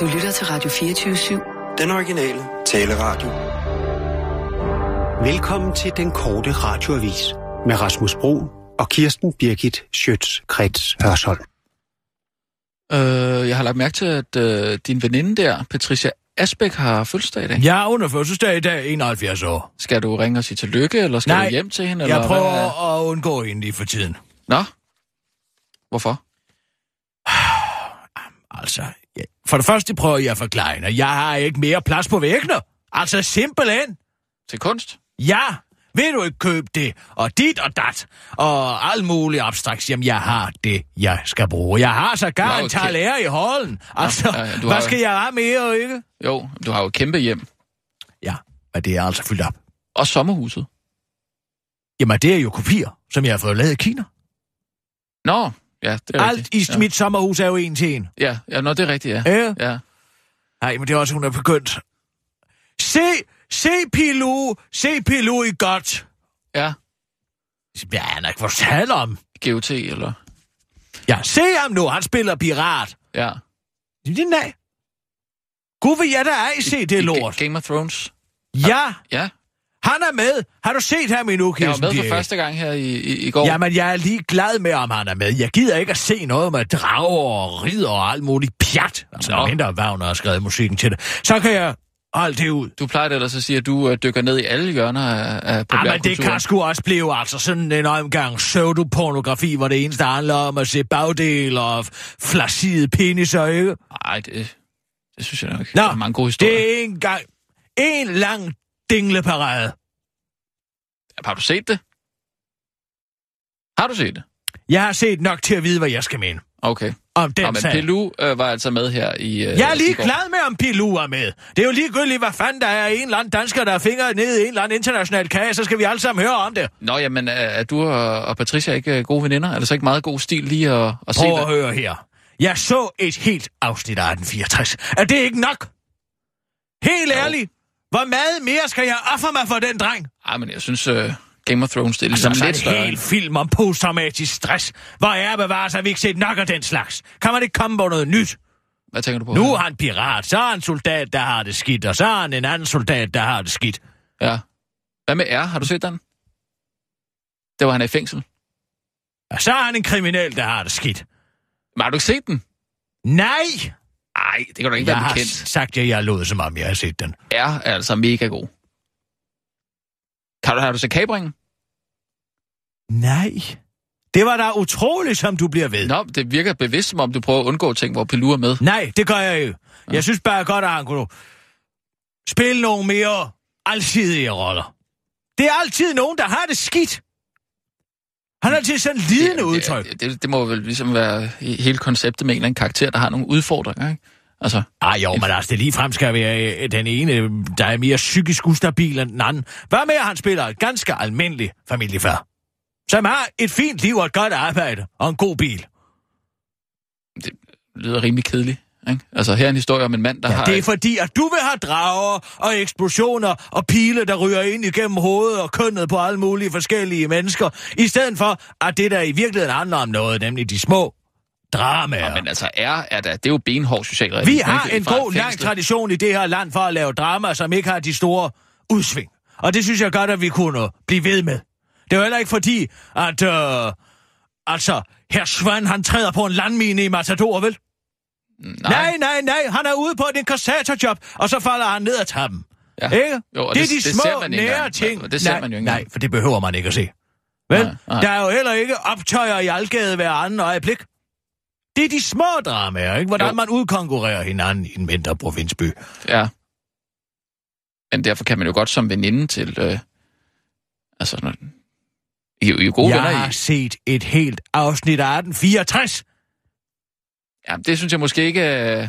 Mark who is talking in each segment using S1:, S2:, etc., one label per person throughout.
S1: Du lytter til Radio 24-7.
S2: Den originale taleradio.
S3: Velkommen til den korte radioavis med Rasmus Bro og Kirsten Birgit Schøtz-Krets Hørsholm.
S4: Øh, jeg har lagt mærke til, at øh, din veninde der, Patricia Asbæk, har fødselsdag i dag.
S5: Ja, hun har fødselsdag i dag, 71 år.
S4: Skal du ringe og sige tillykke, eller skal
S5: Nej,
S4: du hjem til hende?
S5: Jeg
S4: eller
S5: prøver
S4: hvad?
S5: at undgå hende lige for tiden.
S4: Nå? Hvorfor?
S5: Altså. For det første prøver jeg at forklare at jeg har ikke mere plads på væggene. Altså simpelthen.
S4: Til kunst?
S5: Ja, vil du ikke købe det, og dit og dat, og alt muligt abstrakt, jamen jeg har det, jeg skal bruge. Jeg har så gar en talær i holden. Altså,
S4: ja, ja,
S5: hvad
S4: har-
S5: skal jeg have mere, ikke?
S4: Jo, du har jo et kæmpe hjem.
S5: Ja, men det er altså fyldt op.
S4: Og sommerhuset.
S5: Jamen, det er jo kopier, som jeg har fået lavet i Kina.
S4: Nå, ja, det er
S5: Alt
S4: rigtigt.
S5: i
S4: ja.
S5: mit sommerhus er jo en til en.
S4: Ja, ja, nå, det er rigtigt, ja.
S5: Ja.
S4: Ja,
S5: Nej, men det er også, hun er begyndt. Se, se Pilu, se Pilu i godt.
S4: ja.
S5: Ja, han har ikke fortalt om.
S4: GOT, eller...
S5: Ja, se ham nu, han spiller pirat.
S4: Ja.
S5: Det er nej. Gud vil jeg da ej se det
S4: I
S5: lort.
S4: Ga- Game of Thrones.
S5: Ja,
S4: Ja,
S5: han er med. Har du set ham endnu,
S4: jeg var
S5: Kirsten
S4: med for første gang her i, i, i går.
S5: Jamen, jeg er lige glad med, om han er med. Jeg gider ikke at se noget med drager og ridder og alt muligt pjat. Altså,
S4: Nå.
S5: Mindre Wagner har skrevet musikken til det. Så kan jeg holde det ud.
S4: Du plejer ellers at sige, at du øh, dykker ned i alle hjørner af, af
S5: Ja, men det
S4: populærkulturen.
S5: kan sgu også blive altså sådan en omgang pseudopornografi, hvor det eneste handler om at se bagdel og flacide peniser, ikke?
S4: Nej, det, det synes jeg nok ikke.
S5: Nå,
S4: der er mange gode historier.
S5: det er en gang en lang dingleparade.
S4: Har du set det? Har du set det?
S5: Jeg har set nok til at vide, hvad jeg skal mene
S4: Okay.
S5: om den
S4: Nå, men
S5: sag.
S4: Pilou øh, var altså med her i... Øh,
S5: Jeg er lige glad med, om Pilu er med. Det er jo ligegyldigt, hvad fanden der er en eller anden dansker, der er fingre ned i en eller anden international kage, så skal vi alle sammen høre om det.
S4: Nå, jamen, er, er du og, og Patricia ikke øh, gode veninder? Er det så ikke meget god stil lige at, at se
S5: Prøv at
S4: det?
S5: høre her. Jeg så et helt afsnit af 1864. Er det ikke nok? Helt ærligt. Hvor meget mere skal jeg ofre mig for den dreng?
S4: Ej, men jeg synes, øh, Game of Thrones, det er ligesom
S5: Altså,
S4: lidt
S5: en
S4: større.
S5: hel film om posttraumatisk stress. Hvor er bevares, har vi ikke set nok af den slags? Kan man ikke komme på noget nyt?
S4: Hvad tænker du på?
S5: Nu er han pirat, så er han soldat, der har det skidt, og så er han en anden soldat, der har det skidt.
S4: Ja. Hvad med R? Har du set den? Det var han i fængsel.
S5: Og så er han en kriminel, der har det skidt.
S4: Men har du ikke set den?
S5: Nej!
S4: Nej, det kan du ikke
S5: Jeg
S4: være
S5: har
S4: bekendt.
S5: sagt, at jeg lod, som om jeg har set den.
S4: Er altså mega god. Kan du, har du set Kabringen?
S5: Nej. Det var da utroligt, som du bliver ved.
S4: Nå, det virker bevidst, som om du prøver at undgå ting, hvor Pilou er med.
S5: Nej, det gør jeg ikke. Jeg synes bare godt, at han kunne spille nogle mere alsidige roller. Det er altid nogen, der har det skidt. Han har altid sådan lidende udtryk.
S4: Det, det, det må vel ligesom være hele konceptet med en eller anden karakter, der har nogle udfordringer, ikke? Altså,
S5: Ah jo, men altså, det ligefrem skal være øh, den ene, der er mere psykisk ustabil end den anden. Hvad med, at han spiller et ganske almindelig familiefar? Som har et fint liv og et godt arbejde og en god bil.
S4: det lyder rimelig kedeligt, ikke? Altså, her er en historie om en mand, der
S5: Ja,
S4: har...
S5: det er
S4: et-
S5: fordi, at du vil have drager og eksplosioner og pile, der ryger ind igennem hovedet og kønnet på alle mulige forskellige mennesker, i stedet for, at det der i virkeligheden handler om noget, nemlig de små dramaer.
S4: Nå, men altså, R er da, det er jo benhård socialrealisme.
S5: Vi har en god, lang tradition i det her land for at lave drama, som ikke har de store udsving. Og det synes jeg godt, at vi kunne blive ved med. Det er jo heller ikke fordi, at... Øh, altså, her Svan, han træder på en landmine i Matador, vel?
S4: Nej.
S5: Nej, nej, nej, han er ude på et inkassatorjob, og så falder han ned ad trappen.
S4: Ja.
S5: Ikke?
S4: Jo, og
S5: det er
S4: det-
S5: de
S4: det
S5: små, nære
S4: engang.
S5: ting.
S4: Det ser
S5: nej,
S4: man jo ikke
S5: Nej, for det behøver man ikke at se. Vel?
S4: Nej, nej.
S5: Der er jo heller ikke optøjer i Algade hver anden øjeblik. Det er de små dramaer, ikke? Hvordan
S4: Jo.
S5: man udkonkurrerer hinanden i en mindre provinsby.
S4: Ja. Men derfor kan man jo godt som veninde til... Øh, altså, I, I er jo gode
S5: jeg
S4: venner
S5: har
S4: i...
S5: set et helt afsnit af 1864.
S4: Ja, det synes jeg måske ikke... Øh,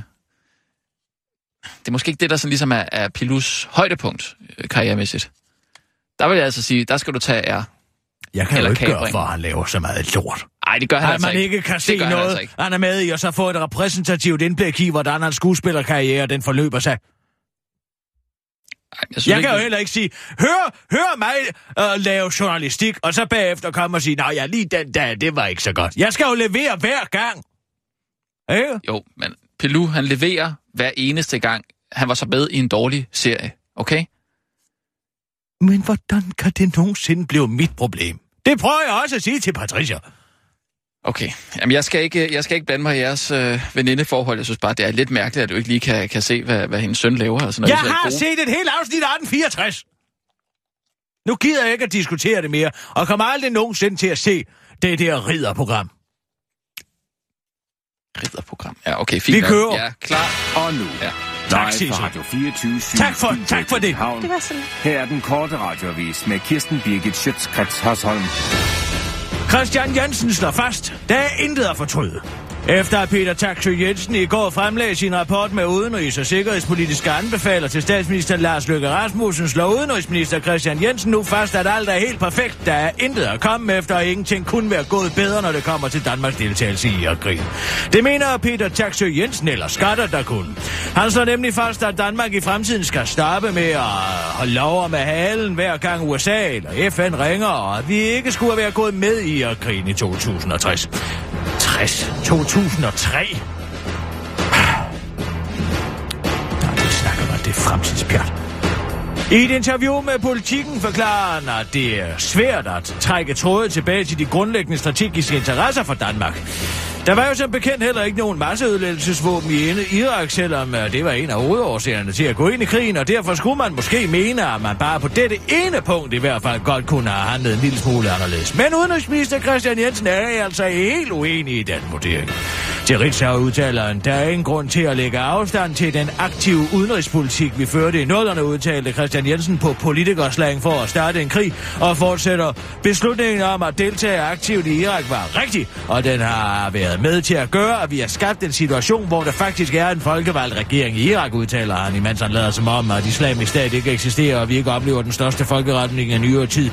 S4: det er måske ikke det, der sådan ligesom er, er Pilus højdepunkt øh, karrieremæssigt. Der vil jeg altså sige, der skal du tage R.
S5: Jeg kan
S4: Eller
S5: jo ikke gøre
S4: kapring.
S5: for, han laver så meget lort.
S4: Nej, det gør han
S5: At
S4: altså
S5: man ikke kan se
S4: gør han
S5: noget,
S4: altså ikke.
S5: han er med i, og så få et repræsentativt indblik i, hvordan hans skuespillerkarriere den forløber sig.
S4: Ej, jeg synes
S5: Jeg
S4: ikke,
S5: kan jo heller ikke sige, hør, hør mig uh, lave journalistik, og så bagefter komme og sige, nej, ja, lige den dag, det var ikke så godt. Jeg skal jo levere hver gang. Ikke?
S4: Jo, men Pelou, han leverer hver eneste gang, han var så med i en dårlig serie. Okay?
S5: Men hvordan kan det nogensinde blive mit problem? Det prøver jeg også at sige til Patricia.
S4: Okay. Jamen, jeg skal ikke, jeg skal ikke blande mig i jeres øh, venindeforhold. Jeg synes bare, det er lidt mærkeligt, at du ikke lige kan, kan se, hvad, hvad hendes søn laver. Altså, når
S5: Jeg
S4: I så
S5: har set et helt afsnit af 1864. Nu gider jeg ikke at diskutere det mere, og kommer aldrig nogensinde til at se det der ridderprogram.
S4: Ridderprogram. Ja, okay, fint.
S5: Vi
S4: nok.
S5: kører.
S4: Ja, klar.
S6: Og nu,
S4: Ja.
S5: Tak,
S6: Radio 24
S5: Tak for- tak for det.
S6: Det var sådan. Her er den korte radioavis med Kirsten Birgit Schøtzgrads Hasholm.
S5: Christian Jensen slår fast, der er intet at fortryde. Efter at Peter Taksø Jensen i går fremlagde sin rapport med udenrigs- og sikkerhedspolitiske anbefaler til statsminister Lars Løkke Rasmussen, slår udenrigsminister Christian Jensen nu fast, at alt er helt perfekt. Der er intet at komme efter, og ingenting kunne være gået bedre, når det kommer til Danmarks deltagelse i Irak-krigen. Det mener Peter Taksø Jensen, eller skatter der kunne. Han slår nemlig fast, at Danmark i fremtiden skal stoppe med at holde med halen, hver gang USA eller FN ringer, og at vi ikke skulle være gået med i Irakkrigen i 2060. 60. 2003. Nå, det snakker man, det er fremtidspjat. I et interview med politikken forklarer han, at det er svært at trække trådet tilbage til de grundlæggende strategiske interesser for Danmark. Der var jo som bekendt heller ikke nogen masseødelæggelsesvåben i inde Irak, selvom øh, det var en af hovedårsagerne til at gå ind i krigen, og derfor skulle man måske mene, at man bare på dette ene punkt i hvert fald godt kunne have handlet en lille smule anderledes. Men udenrigsminister Christian Jensen er altså helt uenig i den vurdering. Til Ritzau udtaler han, der er ingen grund til at lægge afstand til den aktive udenrigspolitik, vi førte i nullerne, udtalte Christian Jensen på politikerslang for at starte en krig, og fortsætter beslutningen om at deltage aktivt i Irak var rigtig, og den har været med til at gøre, at vi har skabt en situation, hvor der faktisk er en folkevalgt regering i Irak, udtaler han, imens han lader som om, at islamisk stat ikke eksisterer, og vi ikke oplever den største folkeretning i nyere tid.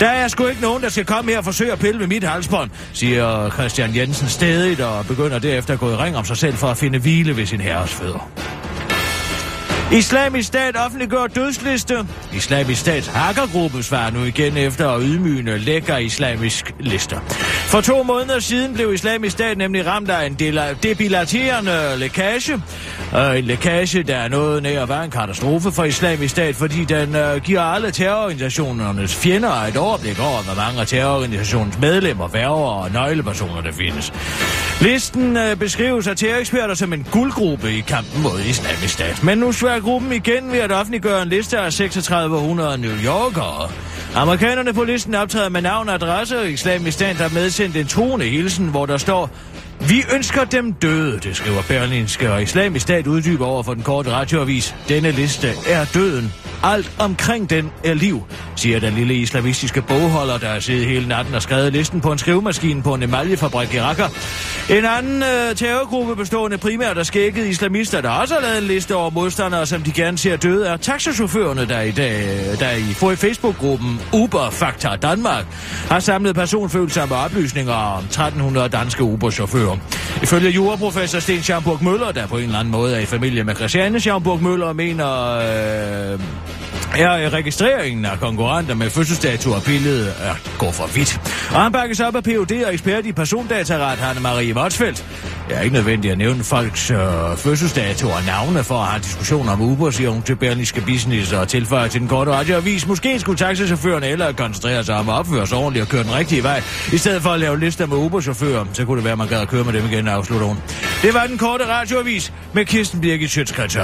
S5: Der er sgu ikke nogen, der skal komme her og forsøge at pille ved mit halsbånd, siger Christian Jensen stedigt og begynder derefter at gå i ring om sig selv for at finde hvile ved sin herres fødder. Islamisk Stat offentliggør dødsliste. Islamisk Stats hackergruppe svarer nu igen efter at ydmygende lækker islamisk lister. For to måneder siden blev Islamisk Stat nemlig ramt af en debilaterende lækage. Øh, en lækage, der er noget nær at være en katastrofe for Islamisk Stat, fordi den øh, giver alle terrororganisationernes fjender et overblik over, hvor mange af terrororganisationens medlemmer, værger og nøglepersoner der findes. Listen øh, beskrives af terroreksperter som en guldgruppe i kampen mod Islamisk Stat. Men nu svær gruppen igen ved at offentliggøre en liste af 3600 New Yorkere. Amerikanerne på listen optræder med navn og adresse, og Islamisk stand har medsendt en truende hilsen, hvor der står vi ønsker dem døde, det skriver Berlinske, og Islamisk Stat uddyber over for den korte radioavis. Denne liste er døden. Alt omkring den er liv, siger den lille islamistiske bogholder, der har siddet hele natten og skrevet listen på en skrivemaskine på en emaljefabrik i Raqqa. En anden øh, terrorgruppe bestående primært af skækkede islamister, der også har lavet en liste over modstandere, som de gerne ser døde, er taxachaufførerne, der i, dag, øh, der i Facebook-gruppen Uber Fakta Danmark har samlet personfølsomme oplysninger om 1300 danske Uber-chauffører. Ifølge juraprofessor Sten Schamburg Møller, der på en eller anden måde er i familie med Christiane Schamburg Møller, mener... Øh, er registreringen af konkurrenter med fødselsdato og billede at gå for vidt. Og han bakkes op af Ph.D. og ekspert i persondataret, Hanne Marie Motsfeldt. Det er ikke nødvendigt at nævne folks øh, fødselsdato og navne for at have diskussioner om Uber, siger hun til Berlingske Business og tilføjer til den korte radioavis. Måske skulle taxichaufførerne eller koncentrere sig om at opføre sig ordentligt og køre den rigtige vej, i stedet for at lave lister med Uber-chauffører. Så kunne det være, at man gad at køre med dem igen, afslutter hun. Det var den korte radioavis med Kirsten Birgit Schøtzgrads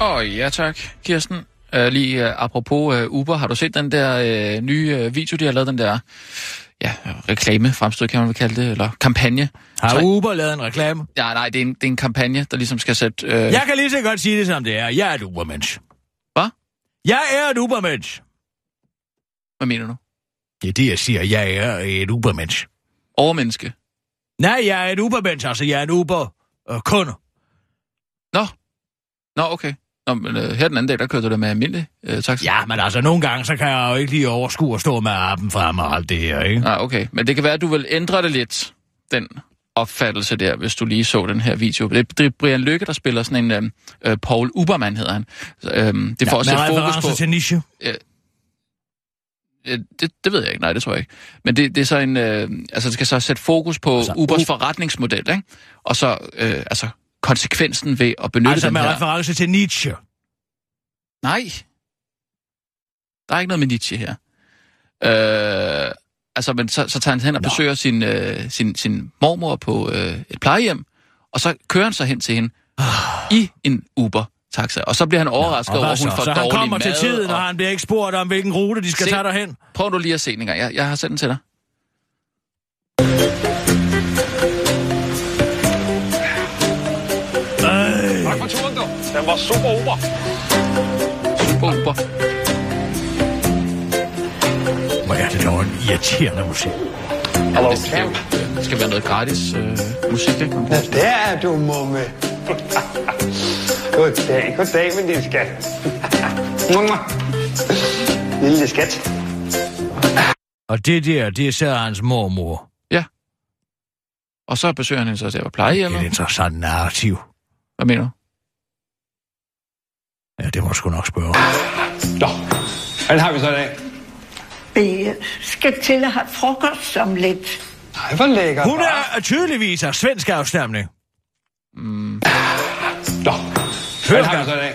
S4: Åh, oh, ja tak, Kirsten. Uh, lige uh, apropos uh, Uber, har du set den der uh, nye uh, video, de har lavet, den der ja, reklame, fremstød kan man vel kalde det, eller kampagne?
S5: Har
S4: Tre-
S5: Uber lavet en reklame?
S4: Ja, nej, det er, en, det er en kampagne, der ligesom skal sætte... Uh,
S5: Jeg kan lige så godt sige det, som det er. Jeg er et Ubermensch.
S4: Hvad?
S5: Jeg er et Ubermensch.
S4: Hvad mener du?
S5: Det er det, jeg siger. Jeg er et Ubermensch.
S4: Overmenneske.
S5: Nej, jeg er et Ubermensch. Altså, jeg er en Uber-kunde.
S4: Nå. Nå, okay. Nå, men uh, her den anden dag, der kørte du da med almindelig uh, taxa.
S5: Ja, men altså, nogle gange, så kan jeg jo ikke lige overskue at stå med appen frem og alt det her, ikke?
S4: Ah, okay. Men det kan være, at du vil ændre det lidt, den opfattelse der, hvis du lige så den her video. Det er Brian Lykke, der spiller sådan en... Øh, øh, Paul Ubermann hedder han. Så, øhm, det får også
S5: med
S4: et fokus på...
S5: til Nietzsche.
S4: Øh, Det, det ved jeg ikke, nej, det tror jeg ikke. Men det, det er så en... Øh, altså, det skal så sætte fokus på
S5: altså,
S4: Ubers
S5: U-
S4: forretningsmodel, ikke? Og så, øh, altså, konsekvensen ved at benytte
S5: Altså
S4: den
S5: med
S4: her...
S5: reference til Nietzsche.
S4: Nej. Der er ikke noget med Nietzsche her. Øh, altså, men så, så tager han hen og
S5: Nå.
S4: besøger sin, øh, sin, sin mormor på øh, et plejehjem, og så kører han så hen til hende i en Uber-taxa. Og så bliver han overrasket over, at hun
S5: så?
S4: får
S5: så han
S4: dårlig
S5: kommer
S4: mad.
S5: til tiden, og
S4: og...
S5: han bliver ikke spurgt om, hvilken rute de skal
S4: Se.
S5: tage derhen.
S4: Prøv nu lige at se den en gang. Jeg, jeg har sendt den til dig.
S7: Var super over.
S4: Super Uber.
S5: Hvor er det dog en irriterende musik.
S7: Hallo,
S4: Det skal, det skal være noget gratis øh, musik, ikke?
S7: Ja, der er du, mumme. Goddag, goddag med din skat. Lille skat.
S5: Og det der, det er så hans mormor.
S4: Ja. Og så besøger han hende så der på
S5: Det er
S4: plejehjemmet.
S5: et interessant narrativ.
S4: Hvad mener du?
S5: Ja, det må jeg sgu nok spørge.
S7: Nå, hvad har vi så i dag?
S8: Vi skal til at have frokost om lidt.
S7: Nej, hvor lækkert.
S5: Hun er tydeligvis af svensk afstamning.
S7: Nå, hvad har vi så i dag?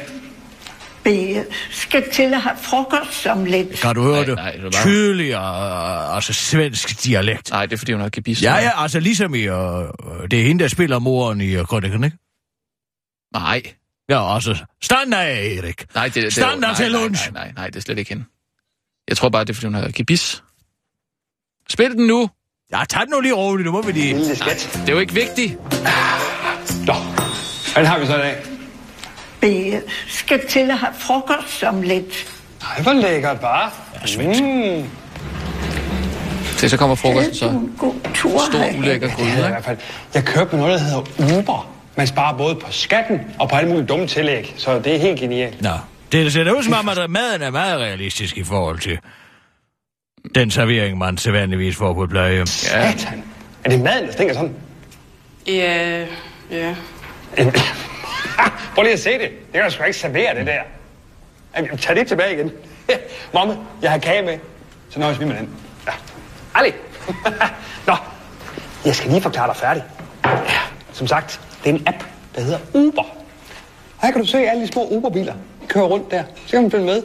S8: Vi skal til at have frokost om lidt.
S5: Kan du høre
S4: Nej,
S5: det?
S4: nej, det bare-
S5: Tydeligere, altså svensk dialekt.
S4: Nej, det er fordi, hun har gebis.
S5: Ja, ja, altså ligesom i, øh, det er hende, der spiller moren i uh, ikke?
S4: Nej,
S5: Ja, altså, stand af, Erik.
S4: nej, det, det,
S5: Standard
S4: nej,
S5: til
S4: nej,
S5: lunch.
S4: Nej, nej, nej, det er slet ikke hende. Jeg tror bare, det er fordi, hun har gebis. Spil den nu.
S5: Ja, tag den nu lige roligt, nu må vi lige...
S7: Lille skat.
S4: Det er jo ikke vigtigt.
S7: Nå, hvad har vi så i dag?
S8: Vi skal til at have frokost om lidt.
S7: Nej, hvor lækkert, bare. Mm.
S4: Se, så kommer frokosten så.
S8: En god tur.
S4: Stor ulækker gryde,
S7: havde jeg i
S4: ikke?
S7: hvert fald. Jeg kørte med noget, der hedder Uber. Man sparer både på skatten og på alle mulige dumme tillæg, så det er helt genialt.
S5: Nå, det ser ud som om, at maden er meget realistisk i forhold til den servering, man sædvanligvis får på et plejehjem.
S4: Ja,
S7: Satan. Er det maden, der stinker sådan?
S9: Ja, ja.
S7: Prøv lige at se det. Det kan du sgu ikke servere, det der. Jamen, Tag det tilbage igen. Momme, jeg har kage med. Så nøjes vi med den. Ja. Ali. Nå, jeg skal lige forklare dig færdig. Ja, som sagt, det er en app, der hedder Uber. Her kan du se alle de små Uber-biler. De kører rundt der. Så kan man følge med.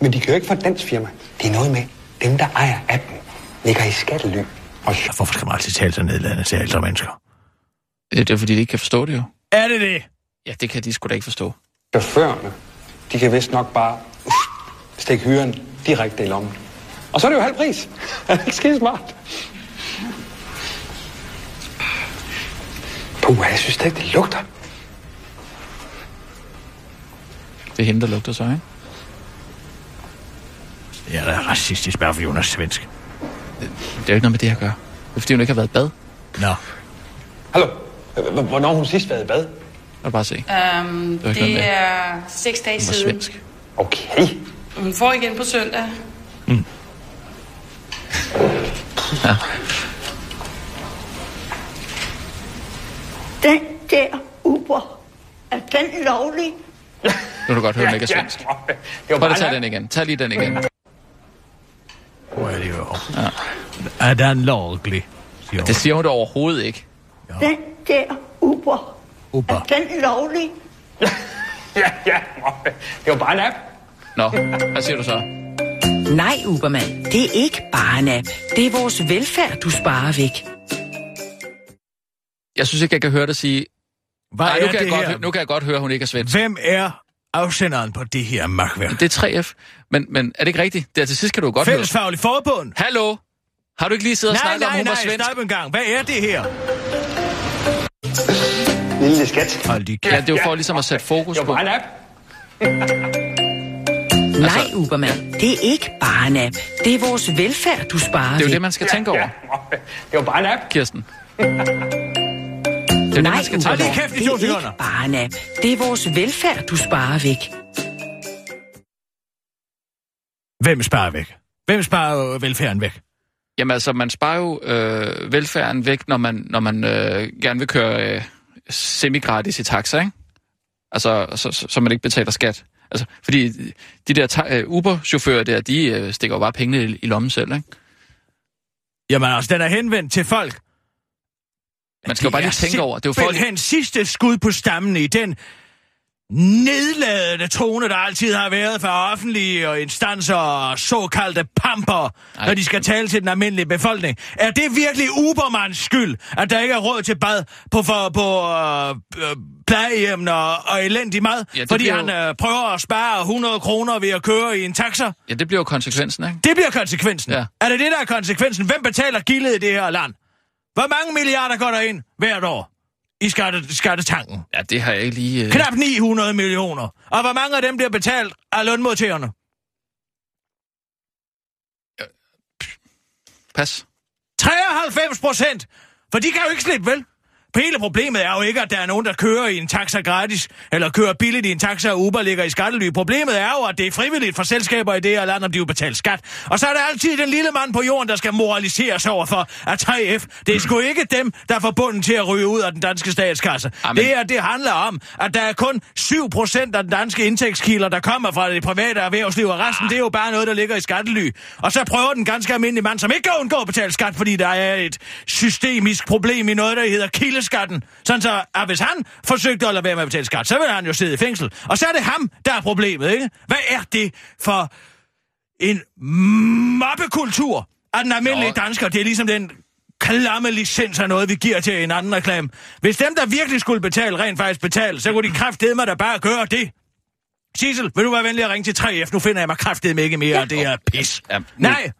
S7: Men de kører ikke for et dansk firma. Det er noget med, dem der ejer appen, ligger i skattely. Og
S5: Hvorfor skal man altid tale så nedladende til ældre mennesker?
S4: det er fordi, de ikke kan forstå det jo.
S5: Er det det?
S4: Ja, det kan de sgu da ikke forstå.
S7: chaufførerne, de kan vist nok bare uh, stikke hyren direkte i lommen. Og så er det jo halv pris. Er det ikke skide smart? Puh, jeg synes da ikke, det lugter.
S4: Det er hende, der lugter så, ikke?
S5: Ja, det er racistisk, bare fordi hun er svensk.
S4: Det er jo ikke noget med det at gøre. Det er fordi, hun ikke har været i bad.
S5: Nå,
S7: Hallo, hvornår har hun sidst været i bad?
S4: Lad bare se.
S9: Um,
S4: med.
S9: det er seks dage
S4: Hun var
S9: siden.
S4: svensk.
S7: Okay.
S9: Hun får igen på søndag.
S8: Den der Uber, er den lovlig?
S4: Nu kan du godt høre, hun ikke er svensk.
S7: det var
S4: Prøv
S7: bare
S4: at tage
S7: en
S4: den igen. Tag lige den igen.
S5: hvor er det jo. Ja. Er den lovlig? siger.
S4: Det siger hun da overhovedet ikke.
S8: Den der Uber,
S5: Uber.
S8: er den lovlig?
S7: Ja, ja, det var bare en app.
S4: Nå, hvad siger du så?
S10: Nej, Ubermand, det er ikke bare en app. Det er vores velfærd, du sparer væk.
S4: Jeg synes ikke, jeg kan høre dig sige...
S5: Hvad
S4: Nej, nu
S5: er
S4: kan, jeg
S5: det
S4: godt, nu kan jeg godt høre, at hun ikke er svensk.
S5: Hvem er afsenderen på det her magtværk?
S4: Det er 3F. Men, men er det ikke rigtigt? Der til sidst kan du jo godt høre.
S5: Fællesfaglig forbund?
S4: Hallo? Har du ikke lige siddet og
S5: Nej,
S4: snakket om,
S5: nej,
S4: hun var
S5: nej,
S4: svensk?
S5: stop en gang. Hvad er det her?
S7: Lille skat.
S5: Hold de
S4: Ja, det er jo for ligesom at sætte fokus
S7: Det var
S4: på...
S7: app.
S10: Nej, Ubermand, det er ikke bare en app. Det er vores velfærd, du sparer
S4: Det er jo det, man skal tænke over,
S7: det var bare en app.
S4: Kirsten. Det er jo det,
S10: Nej,
S4: man skal over.
S5: kæft i
S10: det
S5: to
S10: er ikke
S5: sekunder.
S10: bare en app. Det er vores velfærd, du sparer væk.
S5: Hvem sparer væk? Hvem sparer øh, velfærden væk?
S4: Jamen altså, man sparer jo øh, velfærden væk, når man, når man øh, gerne vil køre øh, semi-gratis i taxa, ikke? Altså, så, så, så man ikke betaler skat. Altså, fordi de der ta- øh, Uber-chauffører der, de øh, stikker jo bare pengene i, i lommen selv, ikke?
S5: Jamen altså, den er henvendt til folk.
S4: Man skal jo bare lige tænke over, det er jo folk...
S5: hen sidste skud på stammen i den nedladende tone, der altid har været fra offentlige og instanser og såkaldte pamper, Ej. når de skal tale til den almindelige befolkning. Er det virkelig Ubermanns skyld, at der ikke er råd til bad på, for, på øh, øh, plejehjem og, og elendig mad?
S4: Ja,
S5: fordi han
S4: jo-
S5: øh, prøver at spare 100 kroner ved at køre i en taxa?
S4: Ja, det bliver jo konsekvensen, ikke?
S5: Det bliver konsekvensen.
S4: Ja.
S5: Er det det, der er konsekvensen? Hvem betaler gildet i det her land? Hvor mange milliarder går der ind hvert år i skatte, skattetanken?
S4: Ja, det har jeg ikke lige... Øh...
S5: Knap 900 millioner. Og hvor mange af dem bliver betalt af lønmodtagerne?
S4: Pas.
S5: 93 procent! For de kan jo ikke slippe, vel? Hele problemet er jo ikke, at der er nogen, der kører i en taxa gratis, eller kører billigt i en taxa, og Uber ligger i skattely. Problemet er jo, at det er frivilligt for selskaber i det her land, om de vil betale skat. Og så er der altid den lille mand på jorden, der skal moraliseres over for, at 3F, det er sgu ikke dem, der er forbundet til at ryge ud af den danske statskasse.
S4: Amen.
S5: Det her, det handler om, at der er kun 7 procent af den danske indtægtskilder, der kommer fra det private erhvervsliv, og resten, det er jo bare noget, der ligger i skattely. Og så prøver den ganske almindelige mand, som ikke kan undgå at betale skat, fordi der er et systemisk problem i noget, der hedder kildeskatten. Sådan så, at hvis han forsøgte at lade være med at betale skat, så vil han jo sidde i fængsel. Og så er det ham, der er problemet, ikke? Hvad er det for en mobbekultur af den almindelige
S4: Nå.
S5: dansker? Det er ligesom den klamme licens af noget, vi giver til en anden reklame. Hvis dem, der virkelig skulle betale, rent faktisk betale, så kunne de kraftedeme da bare gøre det. Sissel, vil du være venlig at ringe til 3F? Nu finder jeg mig kraftedeme ikke mere, og det er pis.
S4: Ja,
S5: Nej!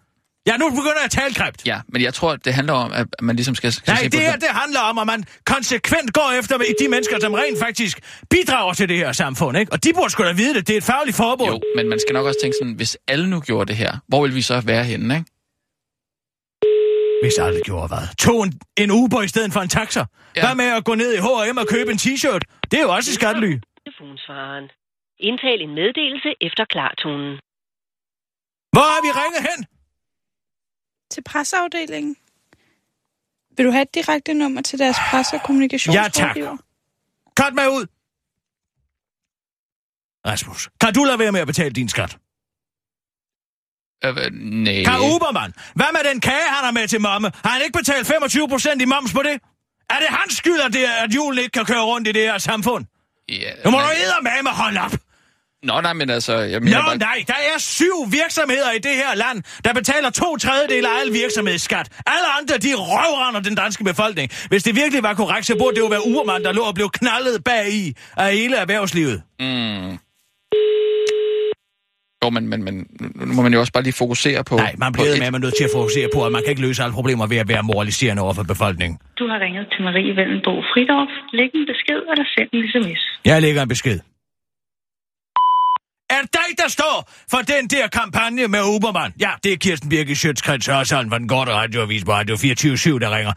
S5: Ja, nu begynder jeg at tale kræft.
S4: Ja, men jeg tror, det handler om, at man ligesom skal, skal
S5: Nej,
S4: se på
S5: det her, det handler om, at man konsekvent går efter de mennesker, som rent faktisk bidrager til det her samfund, ikke? Og de burde sgu da vide det. Det er et fagligt forbund.
S4: Jo, men man skal nok også tænke sådan, hvis alle nu gjorde det her, hvor vil vi så være henne, ikke?
S5: Hvis alle gjorde hvad? Tog en, en Uber i stedet for en taxa?
S4: Ja.
S5: Hvad med at gå ned i H&M og købe en t-shirt? Det er jo også i skattely.
S11: Telefonsvareren. Indtal en meddelelse efter klartonen.
S5: Hvor har vi ringet hen?
S12: Til presseafdelingen. Vil du have et direkte nummer til deres presse- og kommunikationsrådgiver?
S5: Cut mig ud! Rasmus, kan du lade være med at betale din skat?
S4: Øh, nej.
S5: Kan Ubermann? Hvad med den kage, han har med til mamme? Har han ikke betalt 25 procent i moms på det? Er det hans skyld, at, det, at julen ikke kan køre rundt i det her samfund?
S4: Ja,
S5: Nu må
S4: men-
S5: du eddermame holde op!
S4: Nå, nej, men altså, jeg mener
S5: Nå
S4: bare...
S5: nej, der er syv virksomheder i det her land, der betaler to tredjedel af al virksomhedsskat. Alle andre, de røvrender den danske befolkning. Hvis det virkelig var korrekt, så burde det jo være Ubermann, der lå og blev knaldet bag i af hele erhvervslivet.
S4: Mm. Jo, men, men, men nu må man jo også bare lige fokusere på...
S5: Nej, man bliver
S4: et-
S5: med, at man er nødt til at fokusere på, at man kan ikke løse alle problemer ved at være moraliserende over for befolkningen.
S13: Du har ringet til Marie Vellenbo Fridorf. Læg en besked eller send en sms.
S5: Jeg lægger en besked. Er det dig, der står for den der kampagne med Ubermann? Ja, det er Kirsten Birke Sjøtskrets Hørsholm fra den korte radioavis på Radio 24 der ringer.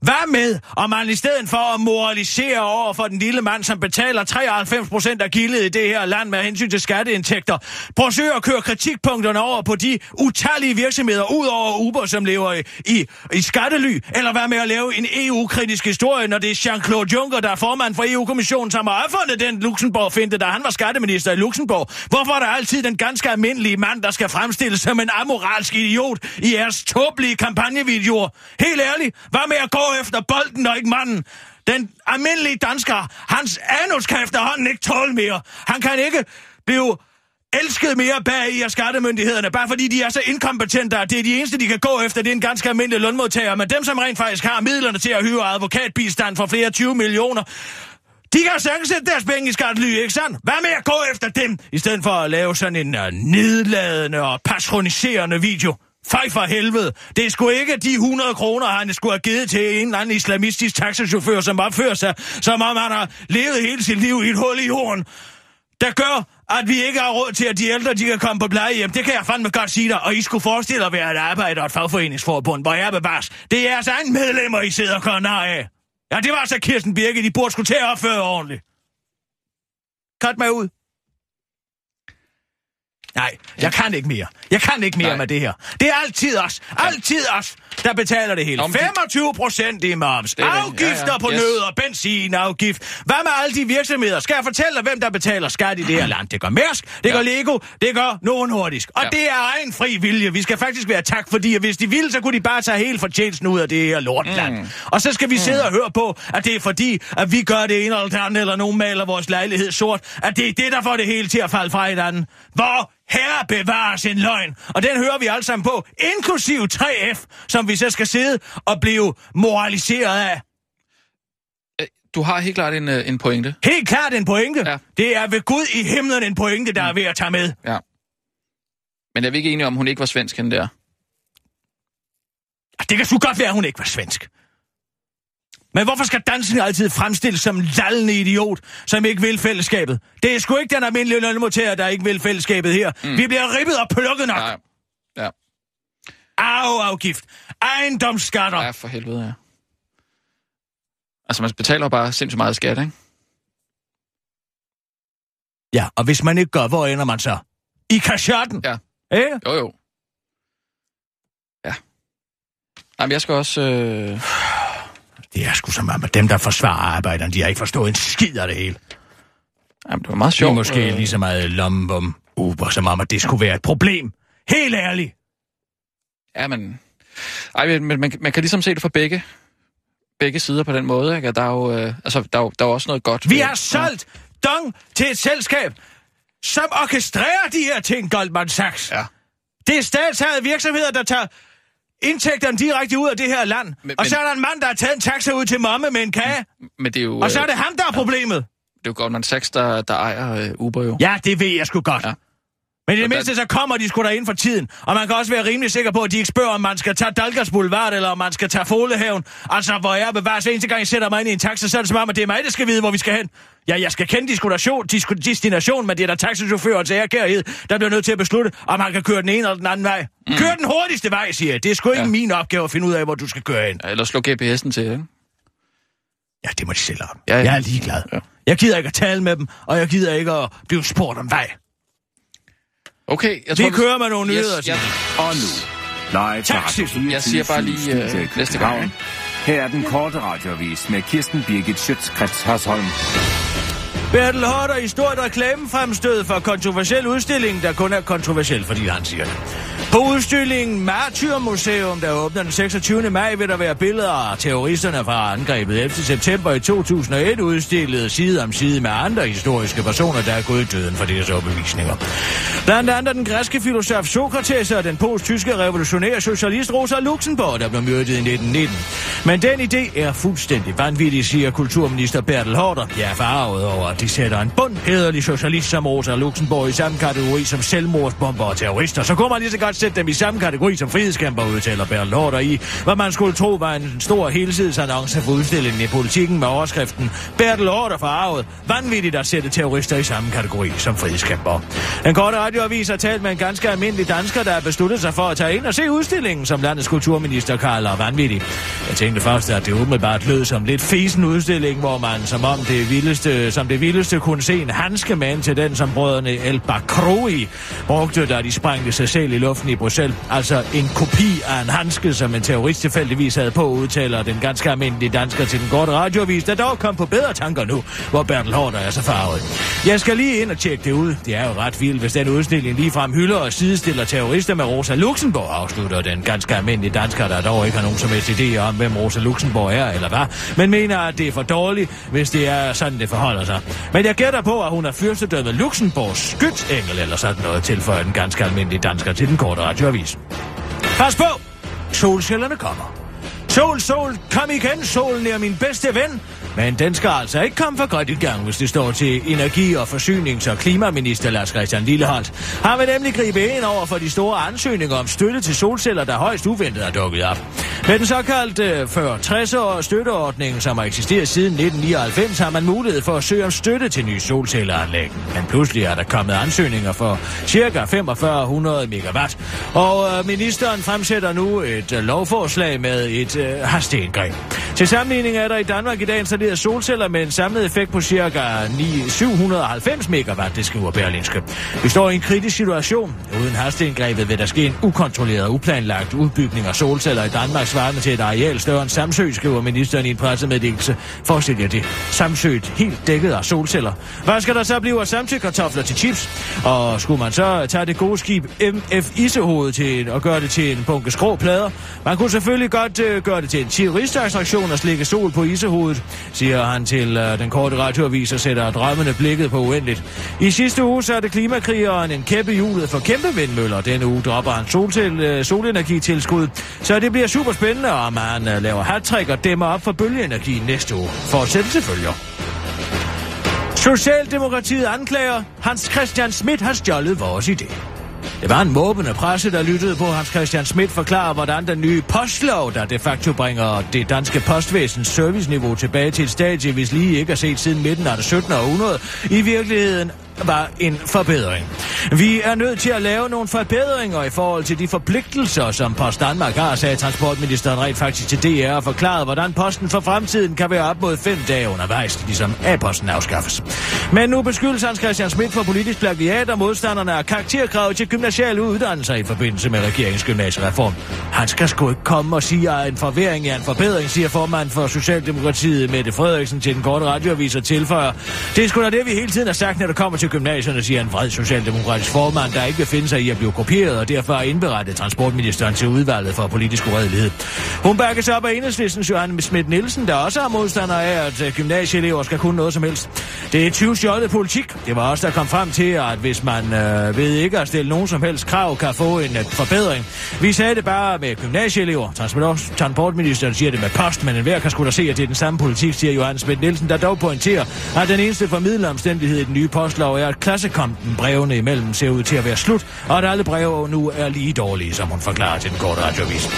S5: Hvad med, om man i stedet for at moralisere over for den lille mand, som betaler 93 procent af gildet i det her land med hensyn til skatteindtægter, forsøger at køre kritikpunkterne over på de utallige virksomheder, ud over Uber, som lever i, i, i skattely, eller hvad med at lave en EU-kritisk historie, når det er Jean-Claude Juncker, der er formand for EU-kommissionen, som har opfundet den Luxembourg-finte, da han var skatteminister i Luxembourg. Hvorfor er der altid den ganske almindelige mand, der skal fremstilles som en amoralsk idiot i jeres tåbelige kampagnevideoer? Helt ærligt, hvad med at gå efter bolden og ikke manden? Den almindelige dansker, hans anus kan efterhånden ikke tåle mere. Han kan ikke blive elsket mere bag i af skattemyndighederne, bare fordi de er så inkompetente, at det er de eneste, de kan gå efter, det er en ganske almindelig lønmodtager, men dem, som rent faktisk har midlerne til at hyre advokatbistand for flere 20 millioner, de kan sagtens sætte deres penge i skattely, ikke sandt? Hvad med at gå efter dem, i stedet for at lave sådan en uh, nedladende og patroniserende video? Fej for helvede. Det er sgu ikke de 100 kroner, han skulle have givet til en eller anden islamistisk taxachauffør, som opfører sig, som om han har levet hele sit liv i et hul i jorden der gør, at vi ikke har råd til, at de ældre de kan komme på plejehjem. Det kan jeg fandme godt sige dig. Og I skulle forestille at være et arbejde og et fagforeningsforbund, hvor jeg bevares. Det er jeres egen medlemmer, I sidder og gør af. Ja, det var så Kirsten Birke. De burde skulle til at opføre ordentligt. Kat mig ud. Nej, jeg kan ikke mere. Jeg kan ikke mere
S4: Nej.
S5: med det her. Det er altid os. Altid os, der betaler det hele.
S4: Nå, men de-
S5: 25 procent i moms.
S4: Det er det.
S5: Afgifter
S4: Ja, ja.
S5: på
S4: Yes.
S5: nød og benzinafgift. Hvad med alle de virksomheder? Skal jeg fortælle dig, hvem der betaler skat i det her land? Det gør Mærsk, det gør Lego, det gør Novo Nordisk. Og
S4: Ja.
S5: det er egen fri vilje. Vi skal faktisk være tak, fordi hvis de ville, så kunne de bare tage helt fortjenesten ud af det her lortland. Mm. Og så skal vi sidde og høre på, at det er fordi, at vi gør det ene eller det andet, eller nogen maler vores lejlighed sort, at det er det, der får det hele til at falde fra hinanden. Hvor herre bevares en løgn. Og den hører vi alle sammen på, inklusiv 3F, som vi så skal sidde og blive moraliseret af.
S4: Du har helt klart en, øh, en pointe.
S5: Helt klart en pointe.
S4: Ja.
S5: Det er ved Gud i himlen en pointe, der er ved at tage med.
S4: Ja. Men er vi ikke enige om, hun ikke var svensk, hende der?
S5: Det kan sgu godt være, at hun ikke var svensk. Men hvorfor skal dansen altid fremstilles som en lallende idiot, som ikke vil fællesskabet? Det er sgu ikke den almindelige lønmodtager, der ikke vil fællesskabet her. Mm. Vi bliver ribbet og plukket nok.
S4: Ja. Ja,
S5: Arveafgift. Ejendomsskatter.
S4: ja for helvede, ja. Altså, man betaler bare sindssygt meget skat, ikke?
S5: Ja, og hvis man ikke gør, hvor ender man så? I kashotten.
S4: Ja.
S5: Ikke?
S4: Jo, jo. Ja. Jamen, jeg skal også... Øh...
S5: Det er sgu som om, at dem, der forsvarer arbejderne, de har ikke forstået en skid af det hele.
S4: Jamen, det var meget
S5: Det er
S4: sjovt.
S5: måske
S4: øh,
S5: lige så meget lommebom Uber, som om, at det skulle være et problem. Helt ærligt.
S4: Ja, men... Ej, men man, man kan ligesom se det fra begge, begge sider på den måde, ikke? Der er jo, øh, altså, der er jo, der er også noget godt.
S5: Vi har solgt dong til et selskab, som orkestrerer de her ting, Goldman Sachs.
S4: Ja.
S5: Det er statsejede virksomheder, der tager indtægterne direkte ud af det her land. Men, og så er der en mand, der har taget en taxa ud til mamme med en kage.
S4: Men det er jo...
S5: Og så er
S4: øh,
S5: det ham, der er problemet.
S4: Det er jo Goldman Sachs, der, der ejer øh, Uber jo.
S5: Ja, det ved jeg sgu godt.
S4: Ja.
S5: Men i det mindste, så kommer de sgu da inden for tiden. Og man kan også være rimelig sikker på, at de ikke spørger, om man skal tage Dalgas Boulevard, eller om man skal tage Folehaven. Altså, hvor jeg bevares eneste gang, jeg sætter mig ind i en taxa, så er det som om, at det er mig, der skal vide, hvor vi skal hen. Ja, jeg skal kende destination, disku- destination, men det er der taxichaufføren til ærkærhed, der bliver nødt til at beslutte, om man kan køre den ene eller den anden vej. Mm. Kør den hurtigste vej, siger jeg. Det er sgu ikke
S4: Ja.
S5: min opgave at finde ud af, hvor du skal køre hen.
S4: Ja, Eller slå GPS'en til, ikke?
S5: Ja, det må de selv om.
S4: Ja, ja.
S5: Jeg er ligeglad.
S4: Ja.
S5: Jeg gider ikke at tale med dem, og jeg gider ikke at blive spurgt om vej.
S4: Okay, jeg
S5: Vi
S4: tror...
S5: kører med nogle nyheder,
S4: Yes,
S5: siger
S4: ja.
S6: Og nu, live fra
S5: Tak,
S6: Radio
S5: Sissel.
S6: 24
S4: Jeg siger bare lige, øh, næste gang.
S6: Her er den korte radiovis med Kirsten Birgit Schøtzgrads Hasholm.
S5: Bertel Hårder i stort reklamefremstød for kontroversiel udstilling, der kun er kontroversiel, fordi han siger det. På udstillingen Martyrmuseum, der åbner den 26. maj, vil der være billeder af terroristerne fra angrebet 11. september i 2001, udstillet side om side med andre historiske personer, der er gået i døden for deres overbevisninger. Blandt andet den græske filosof Sokrates og den post-tyske revolutionær socialist Rosa Luxemburg, der blev myrdet i 1919. Men den idé er fuldstændig vanvittig, siger kulturminister Bertel Hårder. Jeg er farvet over, at de sætter en bund hederlig socialist som Rosa Luxemburg i samme kategori som selvmordsbomber og terrorister. Så kunne man lige så godt sætte dem i samme kategori som frihedskæmper, udtaler Bernd Lorter i, hvad man skulle tro var en stor helsidesannonce for udstillingen i politikken med overskriften Bertel Hårder forarvet, Vanvittigt at sætte terrorister i samme kategori som frihedskæmper. En kort radioavis har talt med en ganske almindelig dansker, der har besluttet sig for at tage ind og se udstillingen, som landets kulturminister kalder vanvittig. Jeg tænkte først, at det umiddelbart lød som lidt fesen udstilling, hvor man som om det vildeste, som det vildeste kunne se en handskemand til den, som brødrene El Bakroi brugte, da de sprængte sig selv i luften i Bruxelles. Altså en kopi af en handske, som en terrorist tilfældigvis havde på, udtaler den ganske almindelige dansker til den korte radioavis, der dog kom på bedre tanker nu, hvor Bertel Hårder er så farvet. Jeg skal lige ind og tjekke det ud. Det er jo ret vildt, hvis den udstilling ligefrem hylder og sidestiller terrorister med Rosa Luxemburg, afslutter den ganske almindelige dansker, der dog ikke har nogen som helst idé om, hvem Rosa Luxemburg er eller hvad, men mener, at det er for dårligt, hvis det er sådan, det forholder sig. Men jeg gætter på, at hun er fyrstedømmet Luxemburgs skytsengel eller sådan noget, tilføjer den ganske almindelige dansker til den korte radioavis. Pas på! Solcellerne kommer. Sol, sol, kom igen, solen er min bedste ven. Men den skal altså ikke komme for godt i gang, hvis det står til energi- og forsynings- og klimaminister Lars Christian Lilleholdt. Han vil nemlig gribe ind over for de store ansøgninger om støtte til solceller, der højst uventet er dukket op. Med den såkaldte 40-60-års støtteordning, som har eksisteret siden 1999, har man mulighed for at søge om støtte til nye solcelleanlæg. Men pludselig er der kommet ansøgninger for ca. 4500 megawatt, og øh, ministeren fremsætter nu et øh, lovforslag med et øh, øh, hasteindgreb. Til sammenligning er der i Danmark i dag installeret solceller med en samlet effekt på ca. 790 megawatt, det skriver Berlinske. Vi står i en kritisk situation. Uden hasteindgrebet vil der ske en ukontrolleret og uplanlagt udbygning af solceller i Danmark, svarende til et areal større end Samsø, skriver ministeren i en pressemeddelelse. Forestil jer det. Samsø helt dækket af solceller. Hvad skal der så blive af Samsø-kartofler til chips? Og skulle man så tage det gode skib MF Isehoved til og gøre det til en bunke skrå plader? Man kunne selvfølgelig godt øh, gøre det til en turistattraktion og slikke sol på Isehovedet, siger han til uh, den korte radioavis og sætter drømmene blikket på uendeligt. I sidste uge satte klimakrigeren en kæppe hjulet for kæmpe vindmøller. Denne uge dropper han soltil, uh, øh, solenergitilskud, så det bliver super spændende, om han uh, øh, laver hat og dæmmer op for bølgeenergi næste uge. Fortsættelse følger. Socialdemokratiet anklager, Hans Christian Schmidt har stjålet vores idé. Det var en måbende presse, der lyttede på Hans Christian Schmidt forklare, hvordan den nye postlov, der de facto bringer det danske postvæsens serviceniveau tilbage til et stadie, hvis lige ikke er set siden midten af det 17. århundrede, i virkeligheden var en forbedring. Vi er nødt til at lave nogle forbedringer i forhold til de forpligtelser, som Post Danmark har, sagde transportministeren rent faktisk til DR og forklarede, hvordan posten for fremtiden kan være op mod fem dage undervejs, ligesom A-posten afskaffes. Men nu beskyldes Hans Christian Schmidt for politisk plagiat, og modstanderne af karakterkrav til gymnasiale uddannelser i forbindelse med regeringens gymnasiereform. Han skal sgu ikke komme og sige, at en forværing er en forbedring, siger formand for Socialdemokratiet Mette Frederiksen til den korte radioavis og tilføjer. Det er sgu da det, vi hele tiden har sagt, når det kommer til gymnasierne, siger en vred socialdemokratisk formand, der ikke vil finde sig i at blive kopieret, og derfor har indberettet transportministeren til udvalget for politisk uredelighed. Hun bakkes op af enhedslistens Johan Schmidt Nielsen, der også er modstander af, at øh, gymnasieelever skal kunne noget som helst. Det er 20 politik. Det var også der kom frem til, at hvis man øh, ved ikke at stille nogen som helst krav, kan få en øh, forbedring. Vi sagde det bare med gymnasieelever. Transportministeren siger det med post, men enhver kan sgu da se, at det er den samme politik, siger Johan Schmidt Nielsen, der dog pointerer, at den eneste formidlende omstændighed i den nye postlov er, at klassekampen brevene imellem ser ud til at være slut, og at alle breve nu er lige dårlige, som hun forklarer til den korte radioavis.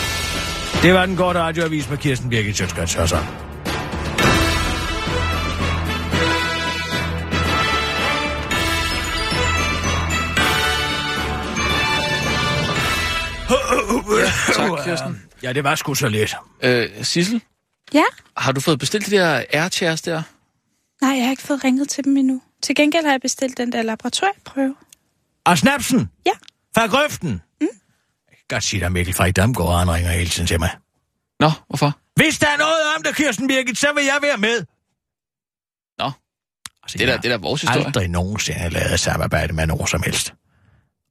S5: Det var den korte radioavis med Kirsten Birgit Sjøtskrets Hørsson.
S4: Ja, tak, Kirsten.
S5: Ja, det var sgu så lidt.
S4: Øh, Sissel?
S12: Ja?
S4: Har du fået bestilt de der airchairs der?
S12: Nej, jeg har ikke fået ringet til dem endnu. Til gengæld har jeg bestilt den der laboratorieprøve.
S5: Og snapsen?
S12: Ja.
S5: Fra grøften? Mm. Jeg kan godt sige dig, Mikkel Frey Damgaard, han ringer hele tiden til mig.
S4: Nå, hvorfor?
S5: Hvis der er noget om det, Kirsten Birgit, så vil jeg være med.
S4: Nå,
S5: altså,
S4: det, er der, det er der vores historie.
S5: aldrig nogensinde lavet samarbejde med nogen som helst.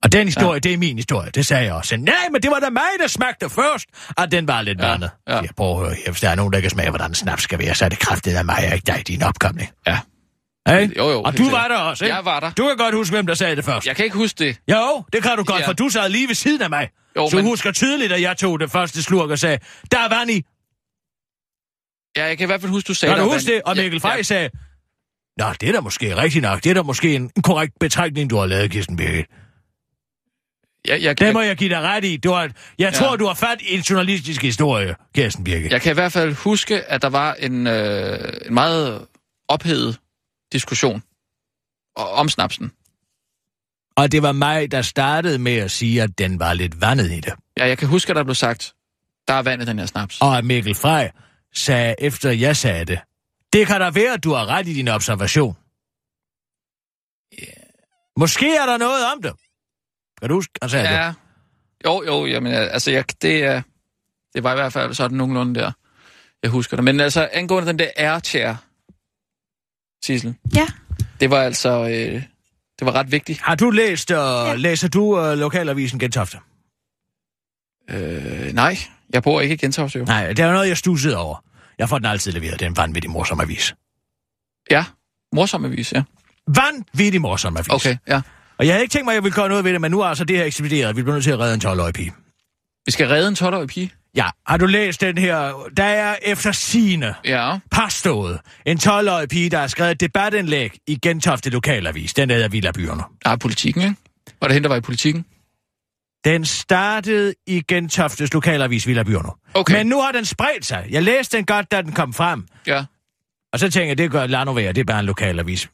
S5: Og den historie, ja. det er min historie, det sagde jeg også. Nej, men det var da mig, der smagte først, at den var lidt ja. vandet. Ja. Jeg prøver at høre, hvis der er nogen, der kan smage, hvordan snaps skal være, så er det kraftigt af mig, og ikke dig, din opkomling.
S4: Ja.
S5: Hey?
S4: Jo, jo.
S5: Og du var der også, ikke?
S4: Jeg var der.
S5: Du kan godt huske, hvem der sagde det først.
S4: Jeg kan ikke huske det.
S5: Jo, det kan du godt, ja. for du sad lige ved siden af mig. Jo, så men... husker tydeligt, at jeg tog det første slurk og sagde, der er vand i.
S4: Ja, jeg kan i hvert fald huske, du sagde
S5: Kan du huske det? Og Mikkel ja, Frey ja. sagde, Nå, det er da måske rigtigt nok. Det er da måske en korrekt betragtning, du har lavet, Kirsten Birgit.
S4: Ja, jeg
S5: kan... Det må jeg give dig ret i. Du har... Jeg ja. tror, du har fat i en journalistisk historie, Kirsten Birgit.
S4: Jeg kan i hvert fald huske, at der var en, øh, en meget ophedet diskussion om snapsen.
S5: Og det var mig, der startede med at sige, at den var lidt vandet i det.
S4: Ja, jeg kan huske, at der blev sagt, der er vand i den her snaps.
S5: Og Mikkel Frey sagde, efter jeg sagde det, det kan da være, at du har ret i din observation. Yeah. Måske er der noget om det. Kan du huske, han sagde
S4: ja.
S5: det?
S4: Jo, jo, jamen, altså, jeg, det, er, det var i hvert fald sådan nogenlunde der. Jeg husker det. Men altså, angående den der airchair, Sissel.
S12: Ja.
S4: Det var altså, øh, det var ret vigtigt.
S5: Har du læst, og ja. læser du uh, lokalavisen Gentofte?
S4: Øh, nej, jeg bor ikke i Gentofte jo.
S5: Nej, det er noget, jeg stussede over. Jeg får den altid leveret, det er en vanvittig morsom avis.
S4: Ja, morsom avis, ja.
S5: Vanvittig morsom avis.
S4: Okay, ja.
S5: Og jeg havde ikke tænkt mig, at jeg ville gøre noget ved det, men nu er altså det her ekspederet. Vi bliver nødt til at redde en 12-årig pige.
S4: Vi skal redde en 12-årig pige?
S5: Ja, har du læst den her? Der er efter sine
S4: ja.
S5: påstået en 12-årig pige, der har skrevet et debatindlæg i Gentofte Lokalavis. Den hedder Villa Byerne.
S4: Ja, politikken, ikke? Var det hende, der var i politikken?
S5: Den startede i Gentoftes lokalavis Villa Byrno.
S4: Okay.
S5: Men nu har den spredt sig. Jeg læste den godt, da den kom frem.
S4: Ja.
S5: Og så tænker jeg, det gør lad nu være, det er bare en lokalavis.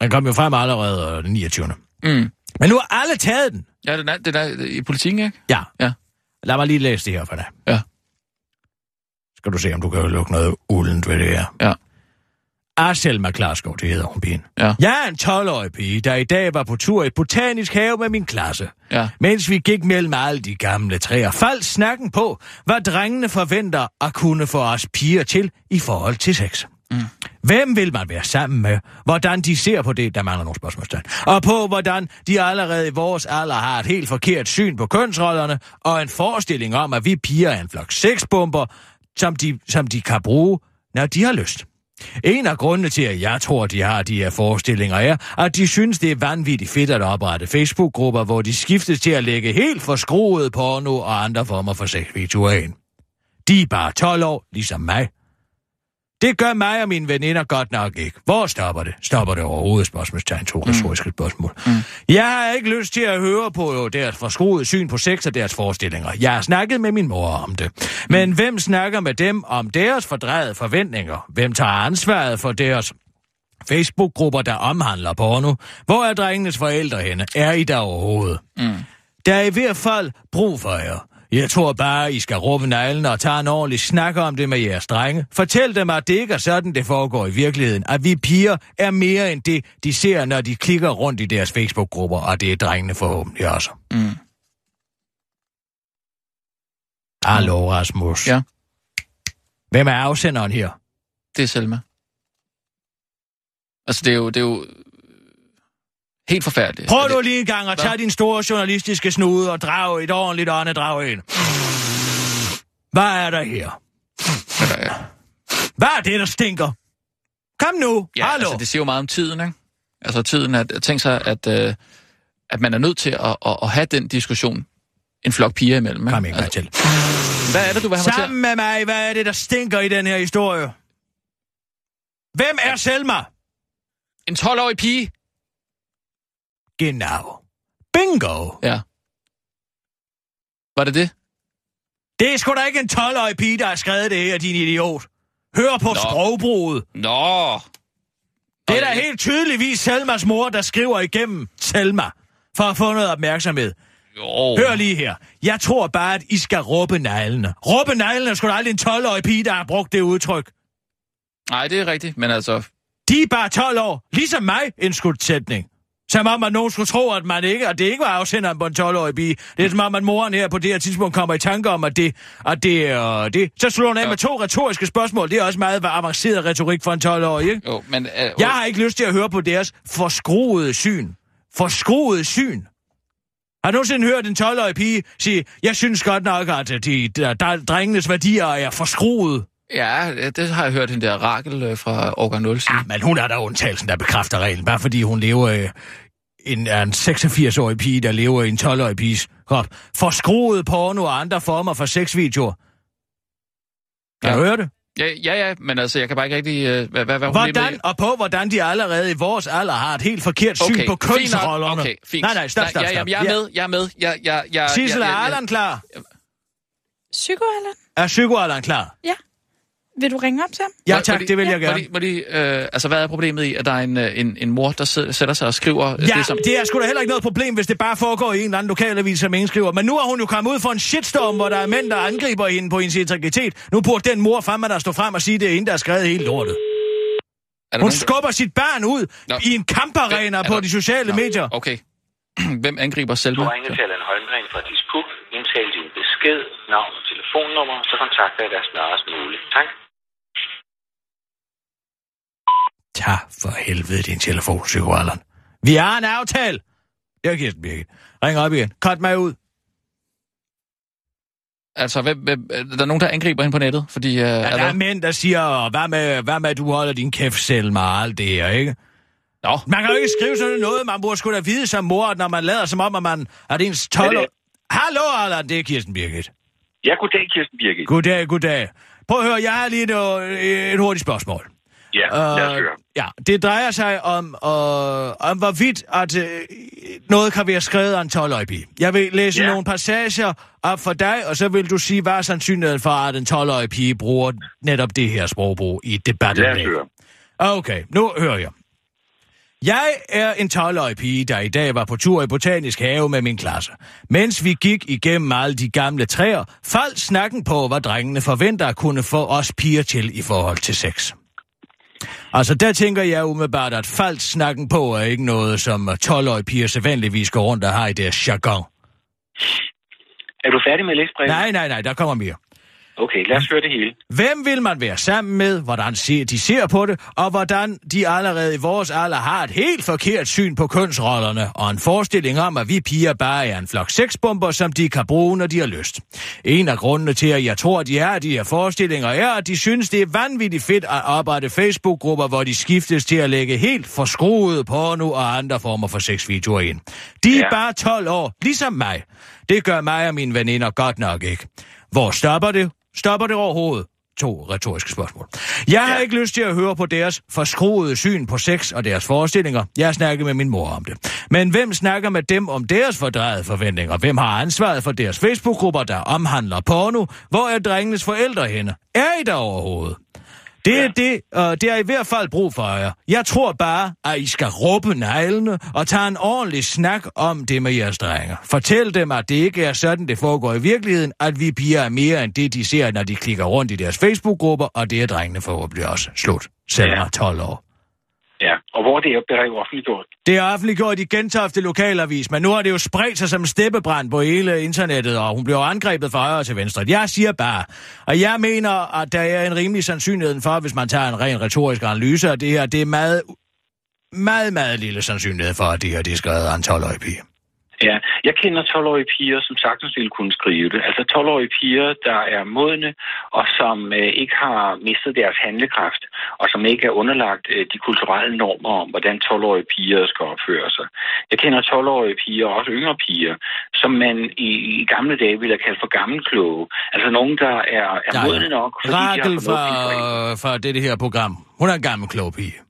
S5: Den kom jo frem allerede øh, den 29.
S4: Mm.
S5: Men nu har alle taget den.
S4: Ja, den er, den er i politikken, ikke?
S5: Ja.
S4: Ja.
S5: Lad mig lige læse det her for dig.
S4: Ja.
S5: Skal du se, om du kan lukke noget uldent ved det her.
S4: Ja.
S5: Ah, Selma Klarskov, det hedder hun pigen.
S4: Ja.
S5: Jeg er en 12-årig pige, der i dag var på tur i et botanisk have med min klasse.
S4: Ja.
S5: Mens vi gik mellem alle de gamle træer, faldt snakken på, hvad drengene forventer at kunne få os piger til i forhold til sex. Mm. Hvem vil man være sammen med? Hvordan de ser på det, der mangler nogle spørgsmålstegn. Og på hvordan de allerede i vores alder har et helt forkert syn på kønsrollerne, og en forestilling om, at vi piger er en flok sexbomber, som de, som de kan bruge, når de har lyst. En af grundene til, at jeg tror, de har de her forestillinger, er, at de synes, det er vanvittigt fedt at oprette Facebook-grupper, hvor de skiftes til at lægge helt forskruet porno og andre former for sexvideoer ind. De er bare 12 år, ligesom mig. Det gør mig og mine veninder godt nok ikke. Hvor stopper det? Stopper det overhovedet? Spørgsmålstegn to retoriske spørgsmål. Mm. Jeg har ikke lyst til at høre på deres forskruede syn på sex og deres forestillinger. Jeg har snakket med min mor om det. Men hvem snakker med dem om deres fordrejede forventninger? Hvem tager ansvaret for deres Facebook-grupper, der omhandler porno? Hvor er drengenes forældre henne? Er I der overhovedet?
S4: Mm.
S5: Der er i hvert fald brug for jer. Jeg tror bare, I skal råbe neglen og tage en ordentlig snak om det med jeres drenge. Fortæl dem, at det ikke er sådan, det foregår i virkeligheden. At vi piger er mere end det, de ser, når de klikker rundt i deres Facebook-grupper, og det er drengene forhåbentlig også.
S4: Mm.
S5: Hallo, Rasmus.
S4: Ja.
S5: Hvem er afsenderen her?
S4: Det er Selma. Altså, det er jo, det er jo helt forfærdeligt.
S5: Prøv nu lige en gang at tage din store journalistiske snude og drage et ordentligt åndedrag ind. Hvad er der her? Hvad er det, der stinker? Kom nu,
S4: Ja,
S5: hallo.
S4: altså, det siger jo meget om tiden, ikke? Altså tiden, at tænke sig, at, øh, at man er nødt til at, at, at have den diskussion en flok piger imellem. Ikke?
S5: Kom ikke altså, til.
S4: Hvad er det, du vil have mig til?
S5: Sammen med mig, hvad er det, der stinker i den her historie? Hvem er Selma?
S4: En 12-årig pige.
S5: Genau. Bingo.
S4: Ja. Var det det?
S5: Det er sgu da ikke en 12-årig pige, der har skrevet det her, din idiot. Hør på Nå. sprogbruget.
S4: Nå.
S5: Det er da helt tydeligvis Selmas mor, der skriver igennem Selma, for at få noget opmærksomhed.
S4: Jo.
S5: Hør lige her. Jeg tror bare, at I skal råbe neglene. Råbe neglene er sgu da aldrig en 12-årig pige, der har brugt det udtryk.
S4: Nej, det er rigtigt, men altså...
S5: De er bare 12 år, ligesom mig, en skudsætning. Som om, at nogen skulle tro, at, man ikke, at det ikke var afsenderen på en 12-årig pige. Det er som om, at moren her på det her tidspunkt kommer i tanke om, at det, at det er det. Så slår hun af ja. med to retoriske spørgsmål. Det er også meget avanceret retorik for en 12-årig, ikke?
S4: Jo, men... Uh,
S5: Jeg har ikke lyst til at høre på deres forskruede syn. Forskruede syn. Har du nogensinde hørt en 12-årig pige sige, jeg synes godt nok, at de, der, der, drengenes værdier er forskruede?
S4: Ja, det har jeg hørt hende der Rakel øh, fra Årgang 0 sige.
S5: Ja, men hun er der undtagelsen, der bekræfter reglen. Bare fordi hun lever øh, en, er en 86-årig pige, der lever i en 12-årig piges krop. Forskruede porno og andre former for sexvideoer. Kan
S4: Ja.
S5: du høre det?
S4: Ja, ja, ja, men altså, jeg kan bare ikke rigtig... Øh, hvad, hvad, hvad er.
S5: Hvordan, og på hvordan de allerede i vores alder har et helt forkert syn
S4: Okay,
S5: på
S4: fint nok.
S5: kønsrollerne.
S4: Okay, fint.
S5: Nej, nej, stop, stop,
S4: ja,
S5: stop.
S4: ja, jeg er med, jeg er med. Jeg, jeg, jeg,
S5: Sissel, er
S4: jeg, jeg,
S5: Allan klar?
S12: Psyko, Allan?
S5: Er psykoalderen klar?
S12: Ja. Vil du ringe op til ham?
S5: Ja,
S4: Må-
S5: tak,
S4: må de-
S5: det vil jeg
S4: Må
S5: gerne.
S4: de, må de, øh, altså, hvad er problemet i, at der er en, øh, en, en mor, der sætter sig og skriver øh,
S5: Ja,
S4: det, som...
S5: det er sgu da heller ikke noget problem, hvis det bare foregår i en eller anden lokalavis, som ingen skriver. Men nu er hun jo kommet ud for en shitstorm, hvor der er mænd, der angriber hende på hendes integritet. Nu burde den mor fremme, der stå frem og sige, det er hende, der har skrevet hele lortet.
S4: Der
S5: Hun
S4: nogen, der-
S5: skubber sit barn ud
S4: Nå.
S5: i en kamparena
S4: Er
S5: på
S4: der-
S5: de sociale
S4: Nå,
S5: medier.
S4: Okay. Hvem angriber Selma?
S14: Du ringer til Allan Holmgren fra Dispuk. Indtal din besked, navn og telefonnummer, så kontakter jeg dig snarest muligt. Tak.
S5: Tag for helvede din telefon, psykoalderen. Vi har en aftale. Jeg giver den Birgit. Ring op igen. Cut mig ud.
S4: Altså, hvem, hvem, er der nogen, der angriber hende på nettet? Fordi, øh,
S5: Ja,
S4: er
S5: der
S4: der...
S5: er mænd, der siger, hvad med, hvad med, at du holder din kæft selv med alt det her, ikke?
S4: Nå,
S5: Man kan jo ikke skrive sådan noget, man burde sgu da vide som mor, at når man lader som om, at man er ens 12 år. Hallo, Allan, det er Kirsten Birgit.
S14: Ja, goddag, Kirsten Birgit.
S5: Goddag, goddag. Prøv at høre, jeg har lige et, øh, et hurtigt spørgsmål.
S15: Ja, os høre.
S5: Ja, det drejer sig om, øh, om hvorvidt, at øh, noget kan være skrevet af en 12 Jeg vil læse
S15: Ja.
S5: nogle passager op for dig, og så vil du sige, hvad er sandsynligheden for, at en 12-årig pige bruger netop det her sprogbrug i debatten.
S15: Lad os.
S5: Okay, nu hører jeg. Jeg er en 12-årig pige, der i dag var på tur i Botanisk Have med min klasse. Mens vi gik igennem alle de gamle træer, faldt snakken på, hvad drengene forventer at kunne få os piger til i forhold til sex. Altså, der tænker jeg umiddelbart, at faldt snakken på er ikke noget, som 12-årige piger sædvanligvis går rundt og har i deres jargon.
S15: Er du færdig med at læse brevet?
S5: Nej, nej, nej, der kommer mere.
S15: Okay, lad os høre det hele.
S5: Hvem vil man være sammen med, hvordan ser, de ser på det, og hvordan de allerede i vores alder har et helt forkert syn på kønsrollerne, og en forestilling om, at vi piger bare er en flok sexbomber, som de kan bruge, når de har lyst. En af grundene til, at jeg tror, at de er de her forestillinger, er, at de synes, det er vanvittigt fedt at oprette Facebook-grupper, hvor de skiftes til at lægge helt forskruede porno og andre former for sexvideoer ind. De er
S15: Ja.
S5: bare 12 år, ligesom mig. Det gør mig og mine veninder godt nok ikke. Hvor stopper det? Stopper det overhovedet? To retoriske spørgsmål. Jeg har ikke lyst til at høre på deres forskruede syn på sex og deres forestillinger. Jeg har snakket med min mor om det. Men hvem snakker med dem om deres fordrejede forventninger? Hvem har ansvaret for deres Facebook-grupper, der omhandler porno? Hvor er drengenes forældre henne? Er I der overhovedet? Det er det, og det er i hvert fald brug for jer. Jeg tror bare, at I skal råbe neglene og tage en ordentlig snak om det med jeres drenge. Fortæl dem, at det ikke er sådan, det foregår i virkeligheden, at vi piger er mere end det, de ser, når de klikker rundt i deres Facebook-grupper, og det er drengene forhåbentlig også. Slut. Selv
S15: Ja.
S5: ja. 12 år.
S15: Ja, og hvor det er det brev offentliggjort?
S5: Det er offentliggjort i Gentofte Lokalavis, men nu har det jo spredt sig som steppebrand på hele internettet, og hun bliver angrebet fra højre til venstre. Jeg siger bare, og jeg mener, at der er en rimelig sandsynlighed for, hvis man tager en ren retorisk analyse af det her, det er meget, meget, meget lille sandsynlighed for, at det her det er skrevet af en 12-årig pige.
S15: Jeg kender 12-årige piger, som sagtens ville kunne skrive det. Altså 12-årige piger, der er modne, og som øh, ikke har mistet deres handlekraft, og som ikke er underlagt øh, de kulturelle normer om, hvordan 12-årige piger skal opføre sig. Jeg kender 12-årige piger, og også yngre piger, som man i, i gamle dage ville have kaldt for gammelkloge. Altså nogen, der er, er
S5: Ja,
S15: modne nok, fordi de har
S5: Rakel fra, fra det, det her program. Hun er en gammel klog pige.